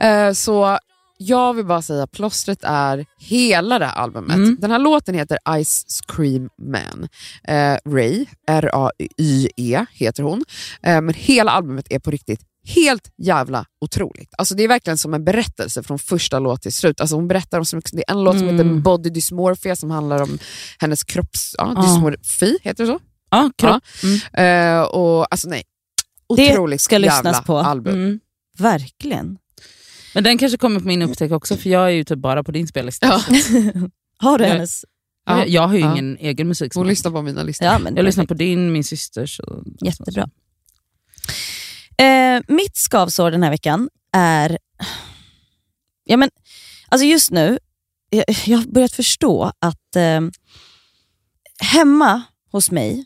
Eh, så jag vill bara säga, plåstret är hela det här albumet. Mm. Den här låten heter Ice Cream Man. Eh, Ray, R-A-Y-E heter hon. Eh, men hela albumet är på riktigt helt jävla otroligt. Alltså det är verkligen som en berättelse från första låt till slut. Alltså hon berättar om så mycket, det är en låt som heter Mm. Body Dysmorphia som handlar om hennes kropps... Ja, Ja. dysmorfi, heter det så? Ja, kropp. Mm. Eh, och alltså nej, Det otroligt ska jävla lyssnas på. album. Mm. Verkligen. Men den kanske kommer på min upptäck också, för jag är ju typ bara på din spellista. Ja. Har du Jag- hennes? Ja. Jag, jag har ju Ja. ingen egen musik. Hon lyssnar på mina listor. Ja, men jag lyssnar på din, min systers. och- Jättebra. Eh, mitt skavsår den här veckan är... Ja, men, alltså just nu, jag, jag har börjat förstå att eh, hemma hos mig,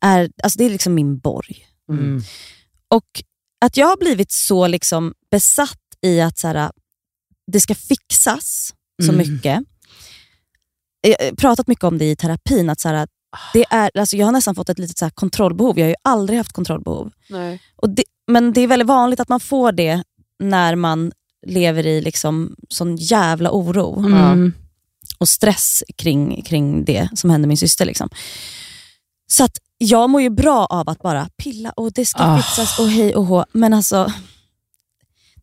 är, alltså det är liksom min borg. Mm. Och att jag har blivit så liksom besatt i att så här, det ska fixas så Mm. mycket. Jag har pratat mycket om det i terapin, att så här, det är, alltså jag har nästan fått ett litet så kontrollbehov. Jag har ju aldrig haft kontrollbehov. Nej. Och det, men det är väldigt vanligt att man får det när man lever i liksom sån jävla oro Mm. och stress kring, kring det som hände min syster. Liksom. Så att jag mår ju bra av att bara pilla och det ska Ah. fixas och hej och hå. Men alltså,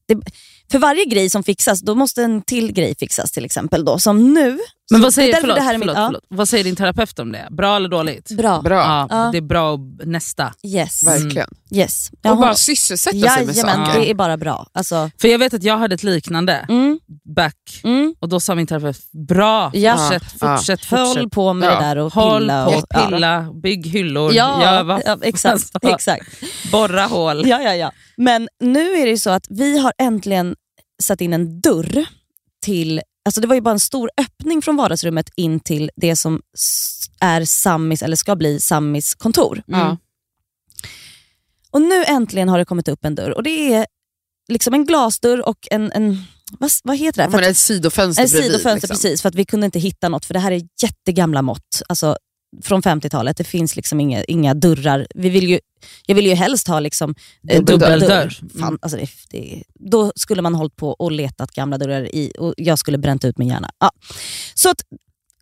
det, för varje grej som fixas, då måste en till grej fixas till exempel. Då. Som nu. Men vad säger, förlåt, det här är min- förlåt, ja. förlåt. vad säger din terapeut om det? Bra eller dåligt? Bra. Bra, Ja, Ja. Det är bra och nästa. Yes. verkligen. yes. Och bara sysselsätta sig med Jajamän, saker. det är bara bra. Alltså, För jag vet att jag hade ett liknande mm, back mm. och då sa min terapeut, bra, Ja. fortsätt, Ja. fortsätt, Höll fortsätt. på med Ja. det där och Håll pilla. på, och, ja. pilla, bygg hyllor, Ja, vad- ja, exakt. alltså, exakt. borra hål. Ja, ja, ja. Men nu är det ju så att vi har äntligen satt in en dörr till Alltså det var ju bara en stor öppning från vardagsrummet in till det som är Sammis, eller ska bli Sammis kontor. Ja. Och nu äntligen har det kommit upp en dörr och det är liksom en glasdörr och en, en vad, vad heter det? För Men att- ett sidofönster en bredvid, sidofönster liksom. precis, för att vi kunde inte hitta något för det här är jättegamla mått. Alltså, från 50-talet, det finns liksom inga, inga dörrar. Vi vill ju, jag vill ju helst ha liksom, eh, dubbeldörr. Mm. Fan, alltså det, det, då skulle man hållit på och letat gamla dörrar i och jag skulle bränt ut min hjärna. Ja. Så att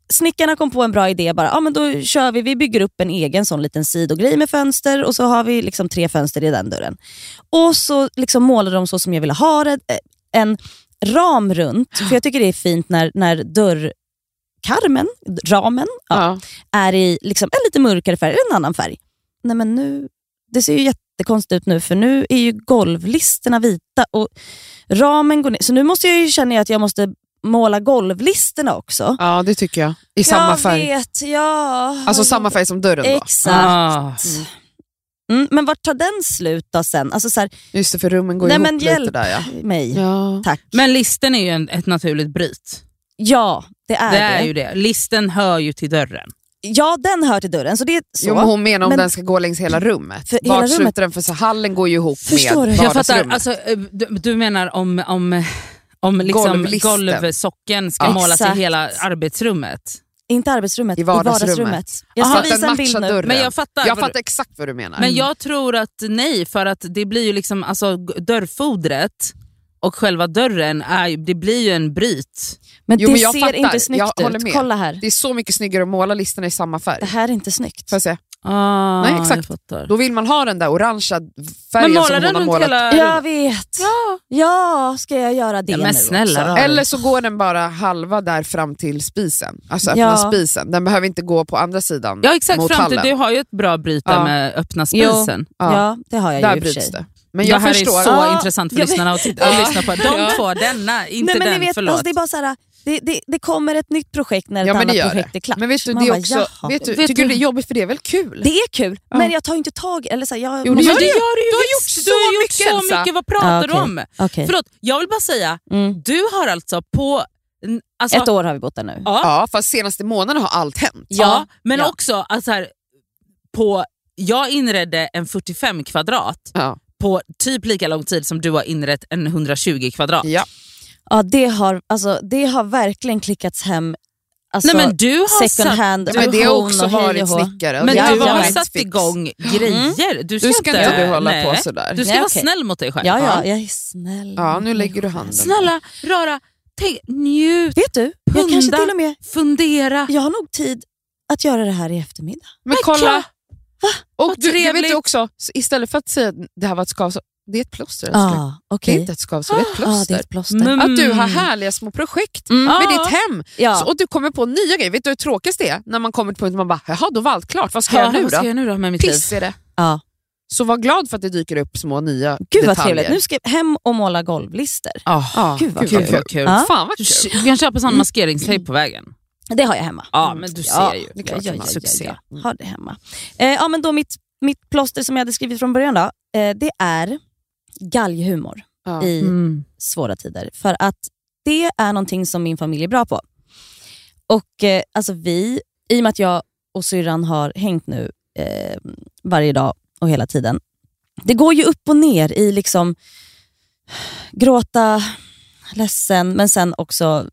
Snickarna kom på en bra idé, bara, ja, men då kör vi, vi bygger upp en egen sån liten sidogrej med fönster och så har vi liksom tre fönster i den dörren. Och så liksom målade de så som jag ville ha det, eh, en ram runt, för jag tycker det är fint när, när dörrkarmen, ramen, ja, Ja. är i liksom en lite mörkare färg, eller en annan färg. Nej men nu, det ser ju jättekonstigt ut nu för nu är ju golvlisterna vita och ramen går ner. Så nu måste jag ju känna att jag måste måla golvlisterna också. ja, det tycker jag. I samma jag färg. vet, ja. Alltså samma färg som dörren då? Exakt. Ah. Mm, men vart tar den slut då sen? Alltså så här, Just det, för rummen går nej ihop men lite hjälp där ja. mig. ja. Tack. Men listen är ju en, ett naturligt bryt. Ja, det är det det. är ju det. Listen hör ju till dörren. Ja, den hör till dörren. Så det är så. Jo, men hon menar om Men- den ska gå längs hela rummet. För hela Vart rummet- slutar den? För så hallen går ju ihop Förstår med du? Jag fattar, vardagsrummet. alltså, eh, du, du menar om, om, om liksom golvsocken ska Ja. målas i Exakt. hela arbetsrummet? Inte arbetsrummet, I i vardagsrummet. vardagsrummet. Jag ska den visa en bild nu. dörren. Men jag fattar. Jag fattar exakt vad du menar. Men jag tror att nej, för att det blir ju liksom, alltså, dörrfodret och själva dörren, är, det blir ju en bryt. Men Jo, det men jag ser fattar. inte snyggt Jag håller ut. med. Kolla här. Det är så mycket snyggare att måla listorna i samma färg. Det här är inte snyggt. Får jag se? Ah, Nej, exakt. Då vill man ha den där orangea färgen som hon den har målat. hela... Jag vet. Ja. Ja, ska jag göra det Ja, men nu snälla också? då. Eller så går den bara halva där fram till spisen. Alltså öppna Ja. spisen. Den behöver inte gå på andra sidan Ja exakt, mot fram till, du har ju ett bra bryt där Ja. med öppna spisen. Ja. Ja, det har jag Där ju i och för sig. det. Men det jag här förstår. är så intressant för lyssnarna att, titta, att lyssna på. De Ja. två, denna, inte Nej, men den, ni vet, förlåt. alltså, det är bara så här, det, det, det kommer ett nytt projekt när ett Ja, annat projekt det. är klart. Men vet du, Man det är bara, också, jaha. vet du, Vet tycker du du- det är jobbigt för det är väl kul? Det är kul, Ja. men jag tar inte tag eller så här, jag Jo, det måste- gör du ju. gör du ju Du har gjort Du har så gjort mycket, så mycket, vad pratar Ja, du okej. om? Okej. Förlåt, jag vill bara säga, Mm. du har alltså på... Alltså, Ett år har vi bott där nu. Ja, Ja, fast senaste månaden har allt hänt. ja, men Ja. också alltså här, på... Jag inredde en 45 kvadrat Ja. på typ lika lång tid som du har inrett en 120 kvadrat. Ja. Det, har, alltså, det har verkligen klickats hem alltså, Nej, men du har second satt, hand, Men det har också varit snickare. men du har satt igång grejer. Du ska, Du ska inte du hålla nej. på sådär. Du ska Nej, vara okej. snäll mot dig själv. Ja, ja, jag är snäll. Ja, nu lägger du handen. Snälla, röra, tänk, njut, Vet du, jag Punda. kanske till och med fundera. jag har nog tid att göra det här i eftermiddag. Men kolla, Och Vad du, du vet också, så istället för att säga att det här var ett skavsår, det är ett plåster. Ah, Det okej. är inte ett skavsår, det är ett Ah, plåster. det är ett plåster. Mm. Att du har härliga små projekt Mm. med ditt hem. Ja. Så, och du kommer på nya grejer. Vet du hur tråkigt det är? När man kommer till punkten man bara, jaha då var allt klart, vad ska jag Ja, göra nu vad ska då? jag nu då med mitt liv? Piss är det. Ja. Så var glad för att det dyker upp små nya Gud vad detaljer. trevligt. Nu ska jag hem och måla golvlister. Oh, Ja, Gud vad kul. vad kul. Ja. Fan vad kul. du kan köpa sån maskeringstejp på vägen. Det har jag hemma. Ja, men du Ja, ser ju. det är klart ja, ja, har ja, succé. ja, Har det hemma. Eh, ja, men då mitt, mitt plåster som jag hade skrivit från början, då, eh, det är galghumor Ja. i Mm. svåra tider. För att det är någonting som min familj är bra på. Och eh, alltså vi, I och med att jag och syrran har hängt nu eh, varje dag och hela tiden. Det går ju upp och ner i liksom gråta, ledsen, men sen också mm,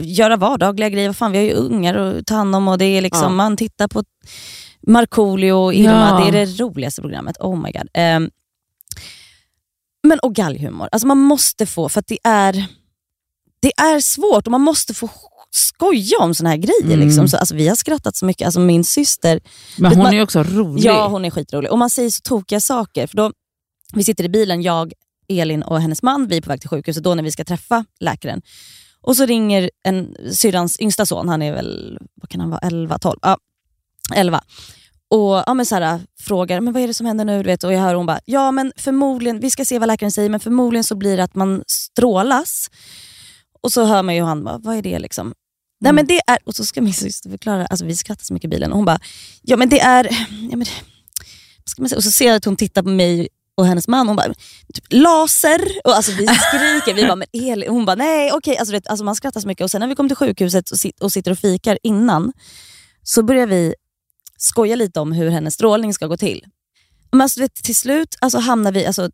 göra vardagliga grejer. Vad Fan, vi har ju ungar att ta hand om och det är liksom, Ja. man tittar på Markoolio och Irma. Ja. Det är det roligaste programmet. Oh my god. Ehm, men och galghumor. Alltså man måste få, för det är, det är svårt och man måste få skoja om såna här grejer. Mm. Liksom. Så, alltså, vi har skrattat så mycket. Alltså, min syster, Men hon man- är också rolig. ja hon är skitrolig. Och man säger så tokiga saker. För då, vi sitter i bilen, jag, Elin och hennes man. Vi är på väg till sjukhuset då när vi ska träffa läkaren. Och så ringer en syrrans yngsta son, han är väl vad kan han vara, 11, 12? Ja, 11. Och ja, men så här, frågar men vad är det som händer nu. Du vet, och jag hör hon bara, ja men förmodligen, vi ska se vad läkaren säger, men förmodligen så blir det att man strålas. Och så hör man ju han bara, vad är det liksom? Nej, men det är, och så ska min syster förklara, alltså vi skrattar så mycket i bilen, och hon bara, ja men det är, ja, men, vad ska man säga? och så ser jag att hon tittar på mig och hennes man, hon bara, typ, laser. Och alltså vi skriker, vi bara, men Elin, hon bara, nej okej. Alltså, vet, alltså man skrattar så mycket och sen när vi kom till sjukhuset och, sit, och sitter och fikar innan, så börjar vi skoja lite om hur hennes strålning ska gå till. Men alltså, vet, till slut alltså, hamnar vi, alltså,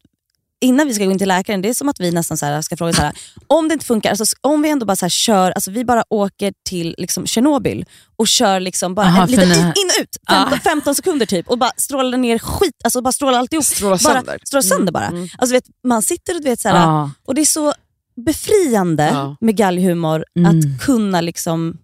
innan vi ska gå in till läkaren, det är som att vi nästan så här, ska fråga så här, om det inte funkar, alltså, om vi ändå bara så kör, alltså, vi bara åker till liksom, Tjernobyl och kör liksom bara Aha, en, lite för in, in ut, 15, 15 sekunder typ och bara strålar ner skit, alltså bara strålar alltihop. Strålar bara, sönder. Strålar sönder bara. Mm. Alltså, vet, man sitter och vet, så här, Ja. och det är så befriande Ja. med galghumor Mm. att kunna liksom,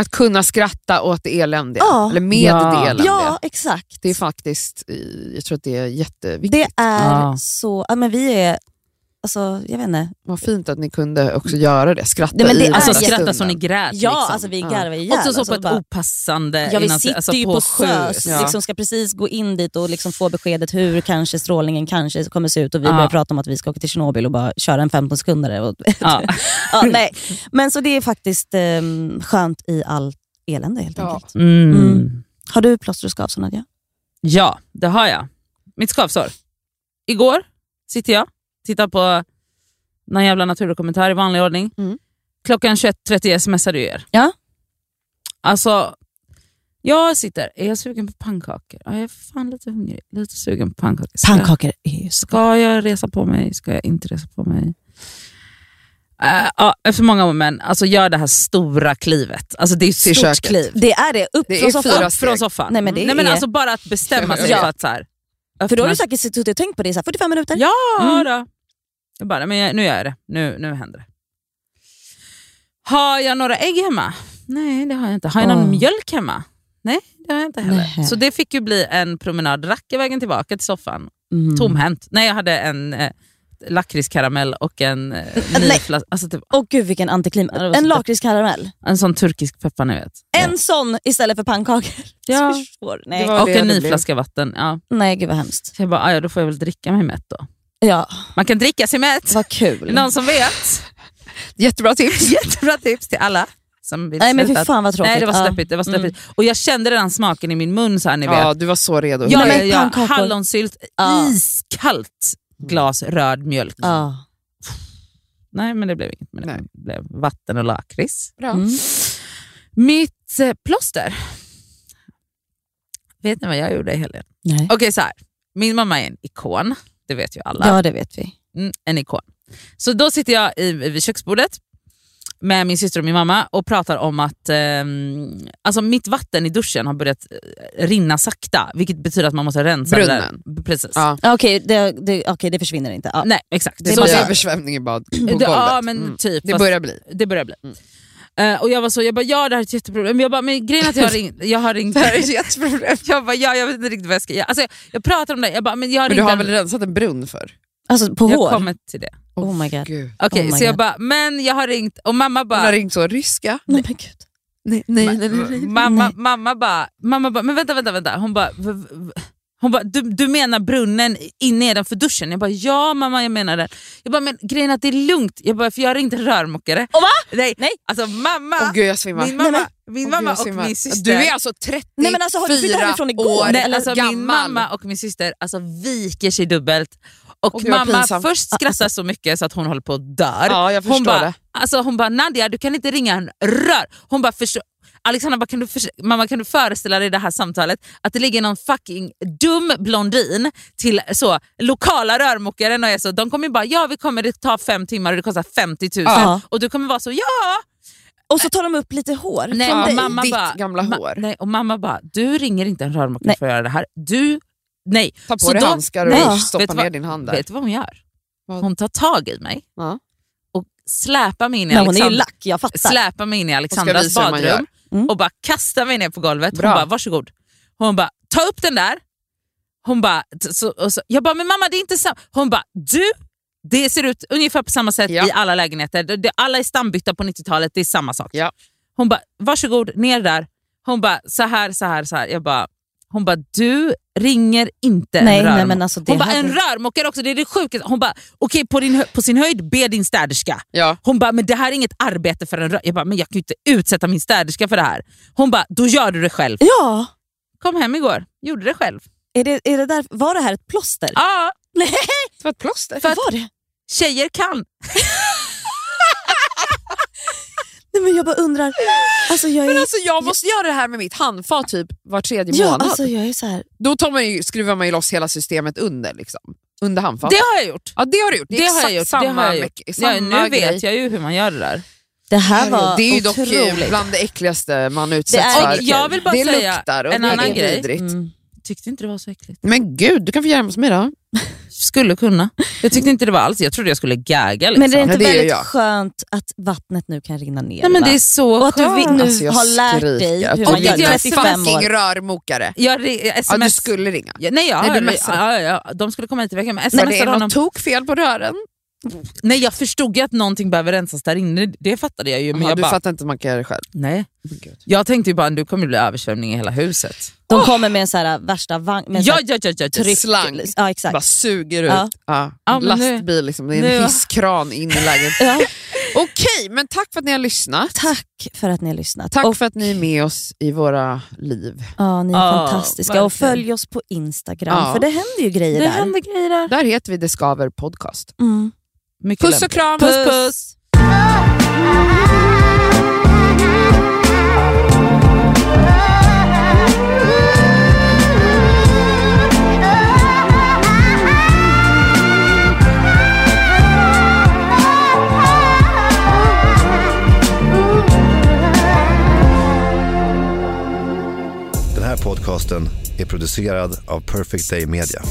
Att kunna skratta åt det eländiga, Ja. eller med Ja. det eländiga. ja exakt. Det är faktiskt, eh, jag tror att det är jätteviktigt. Det är Ja. så, ja, men vi är, alltså jag vet inte. Vad fint att ni kunde också göra det, skratta Nej, men det i Alltså skratta så ni grät. Ja, liksom. alltså vi Ja. garvar ihjäl. Också så alltså, på ett bara- opassande... Ja, vi innan- sitter alltså ju på, SÖS, Ja. liksom ska precis gå in dit och liksom få beskedet hur kanske strålningen kanske kommer se ut och vi Ja. börjar prata om att vi ska åka till Tjernobyl och bara köra en 15 sekunder. Och, Ja. ja, nej. Men så det är faktiskt um, skönt i allt elände helt Ja. enkelt. Mm. Mm. Har du plåster och skavsår Nadja? Ja, det har jag. Mitt skavsår. Igår sitter jag tittar på någon jävla naturdokumentär i vanlig ordning. Mm. Klockan 21.30 smsar du er. Ja. Alltså, jag sitter, är jag sugen på pannkakor? Ja, jag är fan lite hungrig, lite sugen på pannkakor. Ska- Pannkakor är ju så Ska jag resa på mig? Ska jag inte resa på mig? Uh, ja, efter många år, men alltså gör det här stora klivet. Alltså det är ett stort köket. kliv. Det är det, upp Det från soffan. Upp från soffan. Nej, men det Nej, men är- alltså bara att bestämma sig Ja. för att så här, För då har du säkert suttit och tänkt på det i så här 45 minuter. Ja Mm. då. Jag bara, men jag, nu gör jag det. Nu, nu händer det. Har jag några ägg hemma? Nej, det har jag inte. Har jag någon Åh. mjölk hemma? Nej, det har jag inte heller. Nej. Så det fick ju bli en promenad vägen tillbaka till soffan. Mm. Tomhänt. Nej, jag hade en eh, lakritskaramell och en eh, ny Nej. flas- alltså typ, Åh gud vilken antiklim. Ja, det var En lakritskaramell. En sån turkisk peppar ni vet. En sån istället för pannkakor. Ja. Så svår. Nej. Och en ny flaska vatten. Ja. Nej gud vad hemskt. Så jag bara, "Ah, ja, då får jag väl dricka mig mätt då. Ja, Man kan dricka sig mätt. vad kul. Någon som vet? Jättebra tips. Jättebra tips till alla som vill Nej men fy fan vad tråkigt. Nej det var Ja. släppigt. Det var släppigt. Och jag kände redan smaken i min mun så här, ni vet. Ja, du var så redo. Ja, Nej, ja, men ja, hallonsylt, Ja. iskallt glas röd mjölk. Ja. Nej men det blev inget med det. Nej. Det blev vatten och lakrits. Mm. Mitt eh, plåster. Vet ni vad jag gjorde i helgen? Nej. Okej så här. min mamma är en ikon, det vet ju alla. ja det vet vi. Mm, en ikon. Så då sitter jag i, vid köksbordet med min syster och min mamma och pratar om att ehm, alltså mitt vatten i duschen har börjat eh, rinna sakta, vilket betyder att man måste rensa det Brunnen. där. Precis. Ja. Okej, det, det, okej, det försvinner inte. Ja. Nej, exakt. Det Så- blir bara- översvämning i bad på det, golvet. ja, men Mm. typ. Det börjar bli. Det börjar bli. Mm. Eh, och jag var så, jag bara ja det här är ett jätteproblem. Men jag bara, men grejen är att jag har ringt. Jag har ringt Det här är ett jätteproblem. jag bara ja, jag vet inte riktigt vad jag ska göra. Alltså, jag, jag pratar om det, jag bara men jag har Men du har en- väl rensat en brunn för? Alltså på Jag hår? kommer till det. Oh my god. Gud. Okej, Oh my så jag bara, men jag har ringt och mamma bara... Hon har ringt så, ryska? Nej men gud. Nej, nej, nej. nej, nej. Mamma, Nej. mamma bara, mamma bara, men vänta, vänta, vänta. Hon bara, hon bara du, du menar brunnen in nedanför duschen? Jag bara, ja mamma jag menar det. Jag bara, men grejen är att det är lugnt. Jag bara, för jag har ringt en rörmokare. Och va? Nej, Nej. alltså mamma, Åh gud jag svimmar. min mamma, Nej, min Åh, mamma gud, jag och min syster. Du är alltså 34 Nej, men alltså, har du igår? år Nej, eller alltså, gammal. min mamma och min syster alltså, viker sig dubbelt. Och mamma först skrattar så mycket så att hon håller på att dör. Ja, jag hon bara, det. Alltså, hon bara, Nadia du kan inte ringa en rör. Hon bara, Alexandra, bara, kan du mamma kan du föreställa dig det här samtalet? Att det ligger någon fucking dum blondin till så, lokala rörmokaren och är så, de kommer bara, ja vi kommer, det tar fem timmar och det kostar 50 000. Ja. Och du kommer vara så, ja! Och så tar de upp lite hår Nej, från dig. mamma ditt bara, gamla hår. Nej, och mamma bara, du ringer inte en rörmokare för att göra det här. Du, nej. Ta på Så dig då- handskar och nej, stoppa ner vad- din hand där. Vet du vad hon gör? Vad? Hon tar tag i mig Ja. och släpar mig in i Alexandra- lack, släpar mig in i Alexandras badrum Mm. och bara kastar mig ner på golvet. Bra. Hon bara, varsågod. Hon bara, ta upp den där. Hon bara, så, och så, jag bara, men mamma det är inte samma. Hon bara, du, det ser ut ungefär på samma sätt Ja. i alla lägenheter. Alla är stambytta på 90-talet, det är samma sak. Ja. Hon bara, varsågod, ner där. Hon bara, så här, så här, så här. Jag bara, hon bara, du ringer inte Nej, en nej, rörmokare. men alltså hon bara, hade- en rörmokare också, det är det sjukaste. Hon bara, okej på, din hö- på sin höjd, be din städerska. Ja. Hon bara, men det här är inget arbete för en rör. Jag bara, men jag kan ju inte utsätta min städerska för det här. Hon bara, då gör du det själv. Ja, Kom hem igår, gjorde det själv. är det, är det där, var det här ett plåster? Ja, Nej, Det var ett plåster. för att var det? tjejer kan. Nej, men jag bara undrar. Alltså jag är, Men alltså jag måste göra det här med mitt handfat typ var tredje ja, månad. alltså jag är så här. Då tar man ju, skruvar man ju loss hela systemet under. Liksom. Under handfatet. Det har jag gjort. Ja det har du gjort. Det, Det har jag gjort. samma, det har jag gjort. samma Ja, nu grej. vet jag ju hur man gör det där. Det här var det är ju dock otroligt. bland det äckligaste man utsätts Det är för. Jag vill bara det säga luktar och en det annan är grej. vidrigt. Mm. Tyckte inte det var så äckligt. Men gud, du kan få göra hos mig då. Skulle kunna. Jag tyckte inte det var alls, jag trodde jag skulle gagga. Liksom. Men det är inte Ja, det väldigt jag. skönt att vattnet nu kan rinna ner? Nej, men det är så Och att du skönt. nu Alltså, jag har lärt dig hur man gör jag är 35 fucking år. rörmokare. Jag ri- Ja, sms... du skulle ringa. Ja, nej, jag Nej, du ja, ja, ja, de skulle komma hit i veckan. Men Var det smsade honom. något tok fel på rören? Nej, jag förstod ju att någonting behöver rensas där inne. Det fattade jag ju. Men Jaha, jag, du bara, fattar inte att man kan göra det själv? nej. Gud. jag tänkte ju bara att du kommer bli översvämning i hela huset. De kommer med en så här värsta vagn med Ja, ja, ja, ja, tryck. Slang. Ja, exakt. Bara suger ut. Ja. Ja. Ja, men nu- Lastbil, liksom. det är nu- en hisskran in i lägenheten. Ja. Okej, men tack för att ni har lyssnat. Tack för att ni har lyssnat. Tack och, för att ni är med oss i våra liv. ja, ni är Ja, fantastiska. Och verkligen. följ oss på Instagram, Ja. för det händer ju grejer Det där. händer grejer där. Där heter vi Det Skaver Podcast. Mm. Mycket Puss och kram! Puss, puss. Den här podcasten är producerad av Perfect Day Media.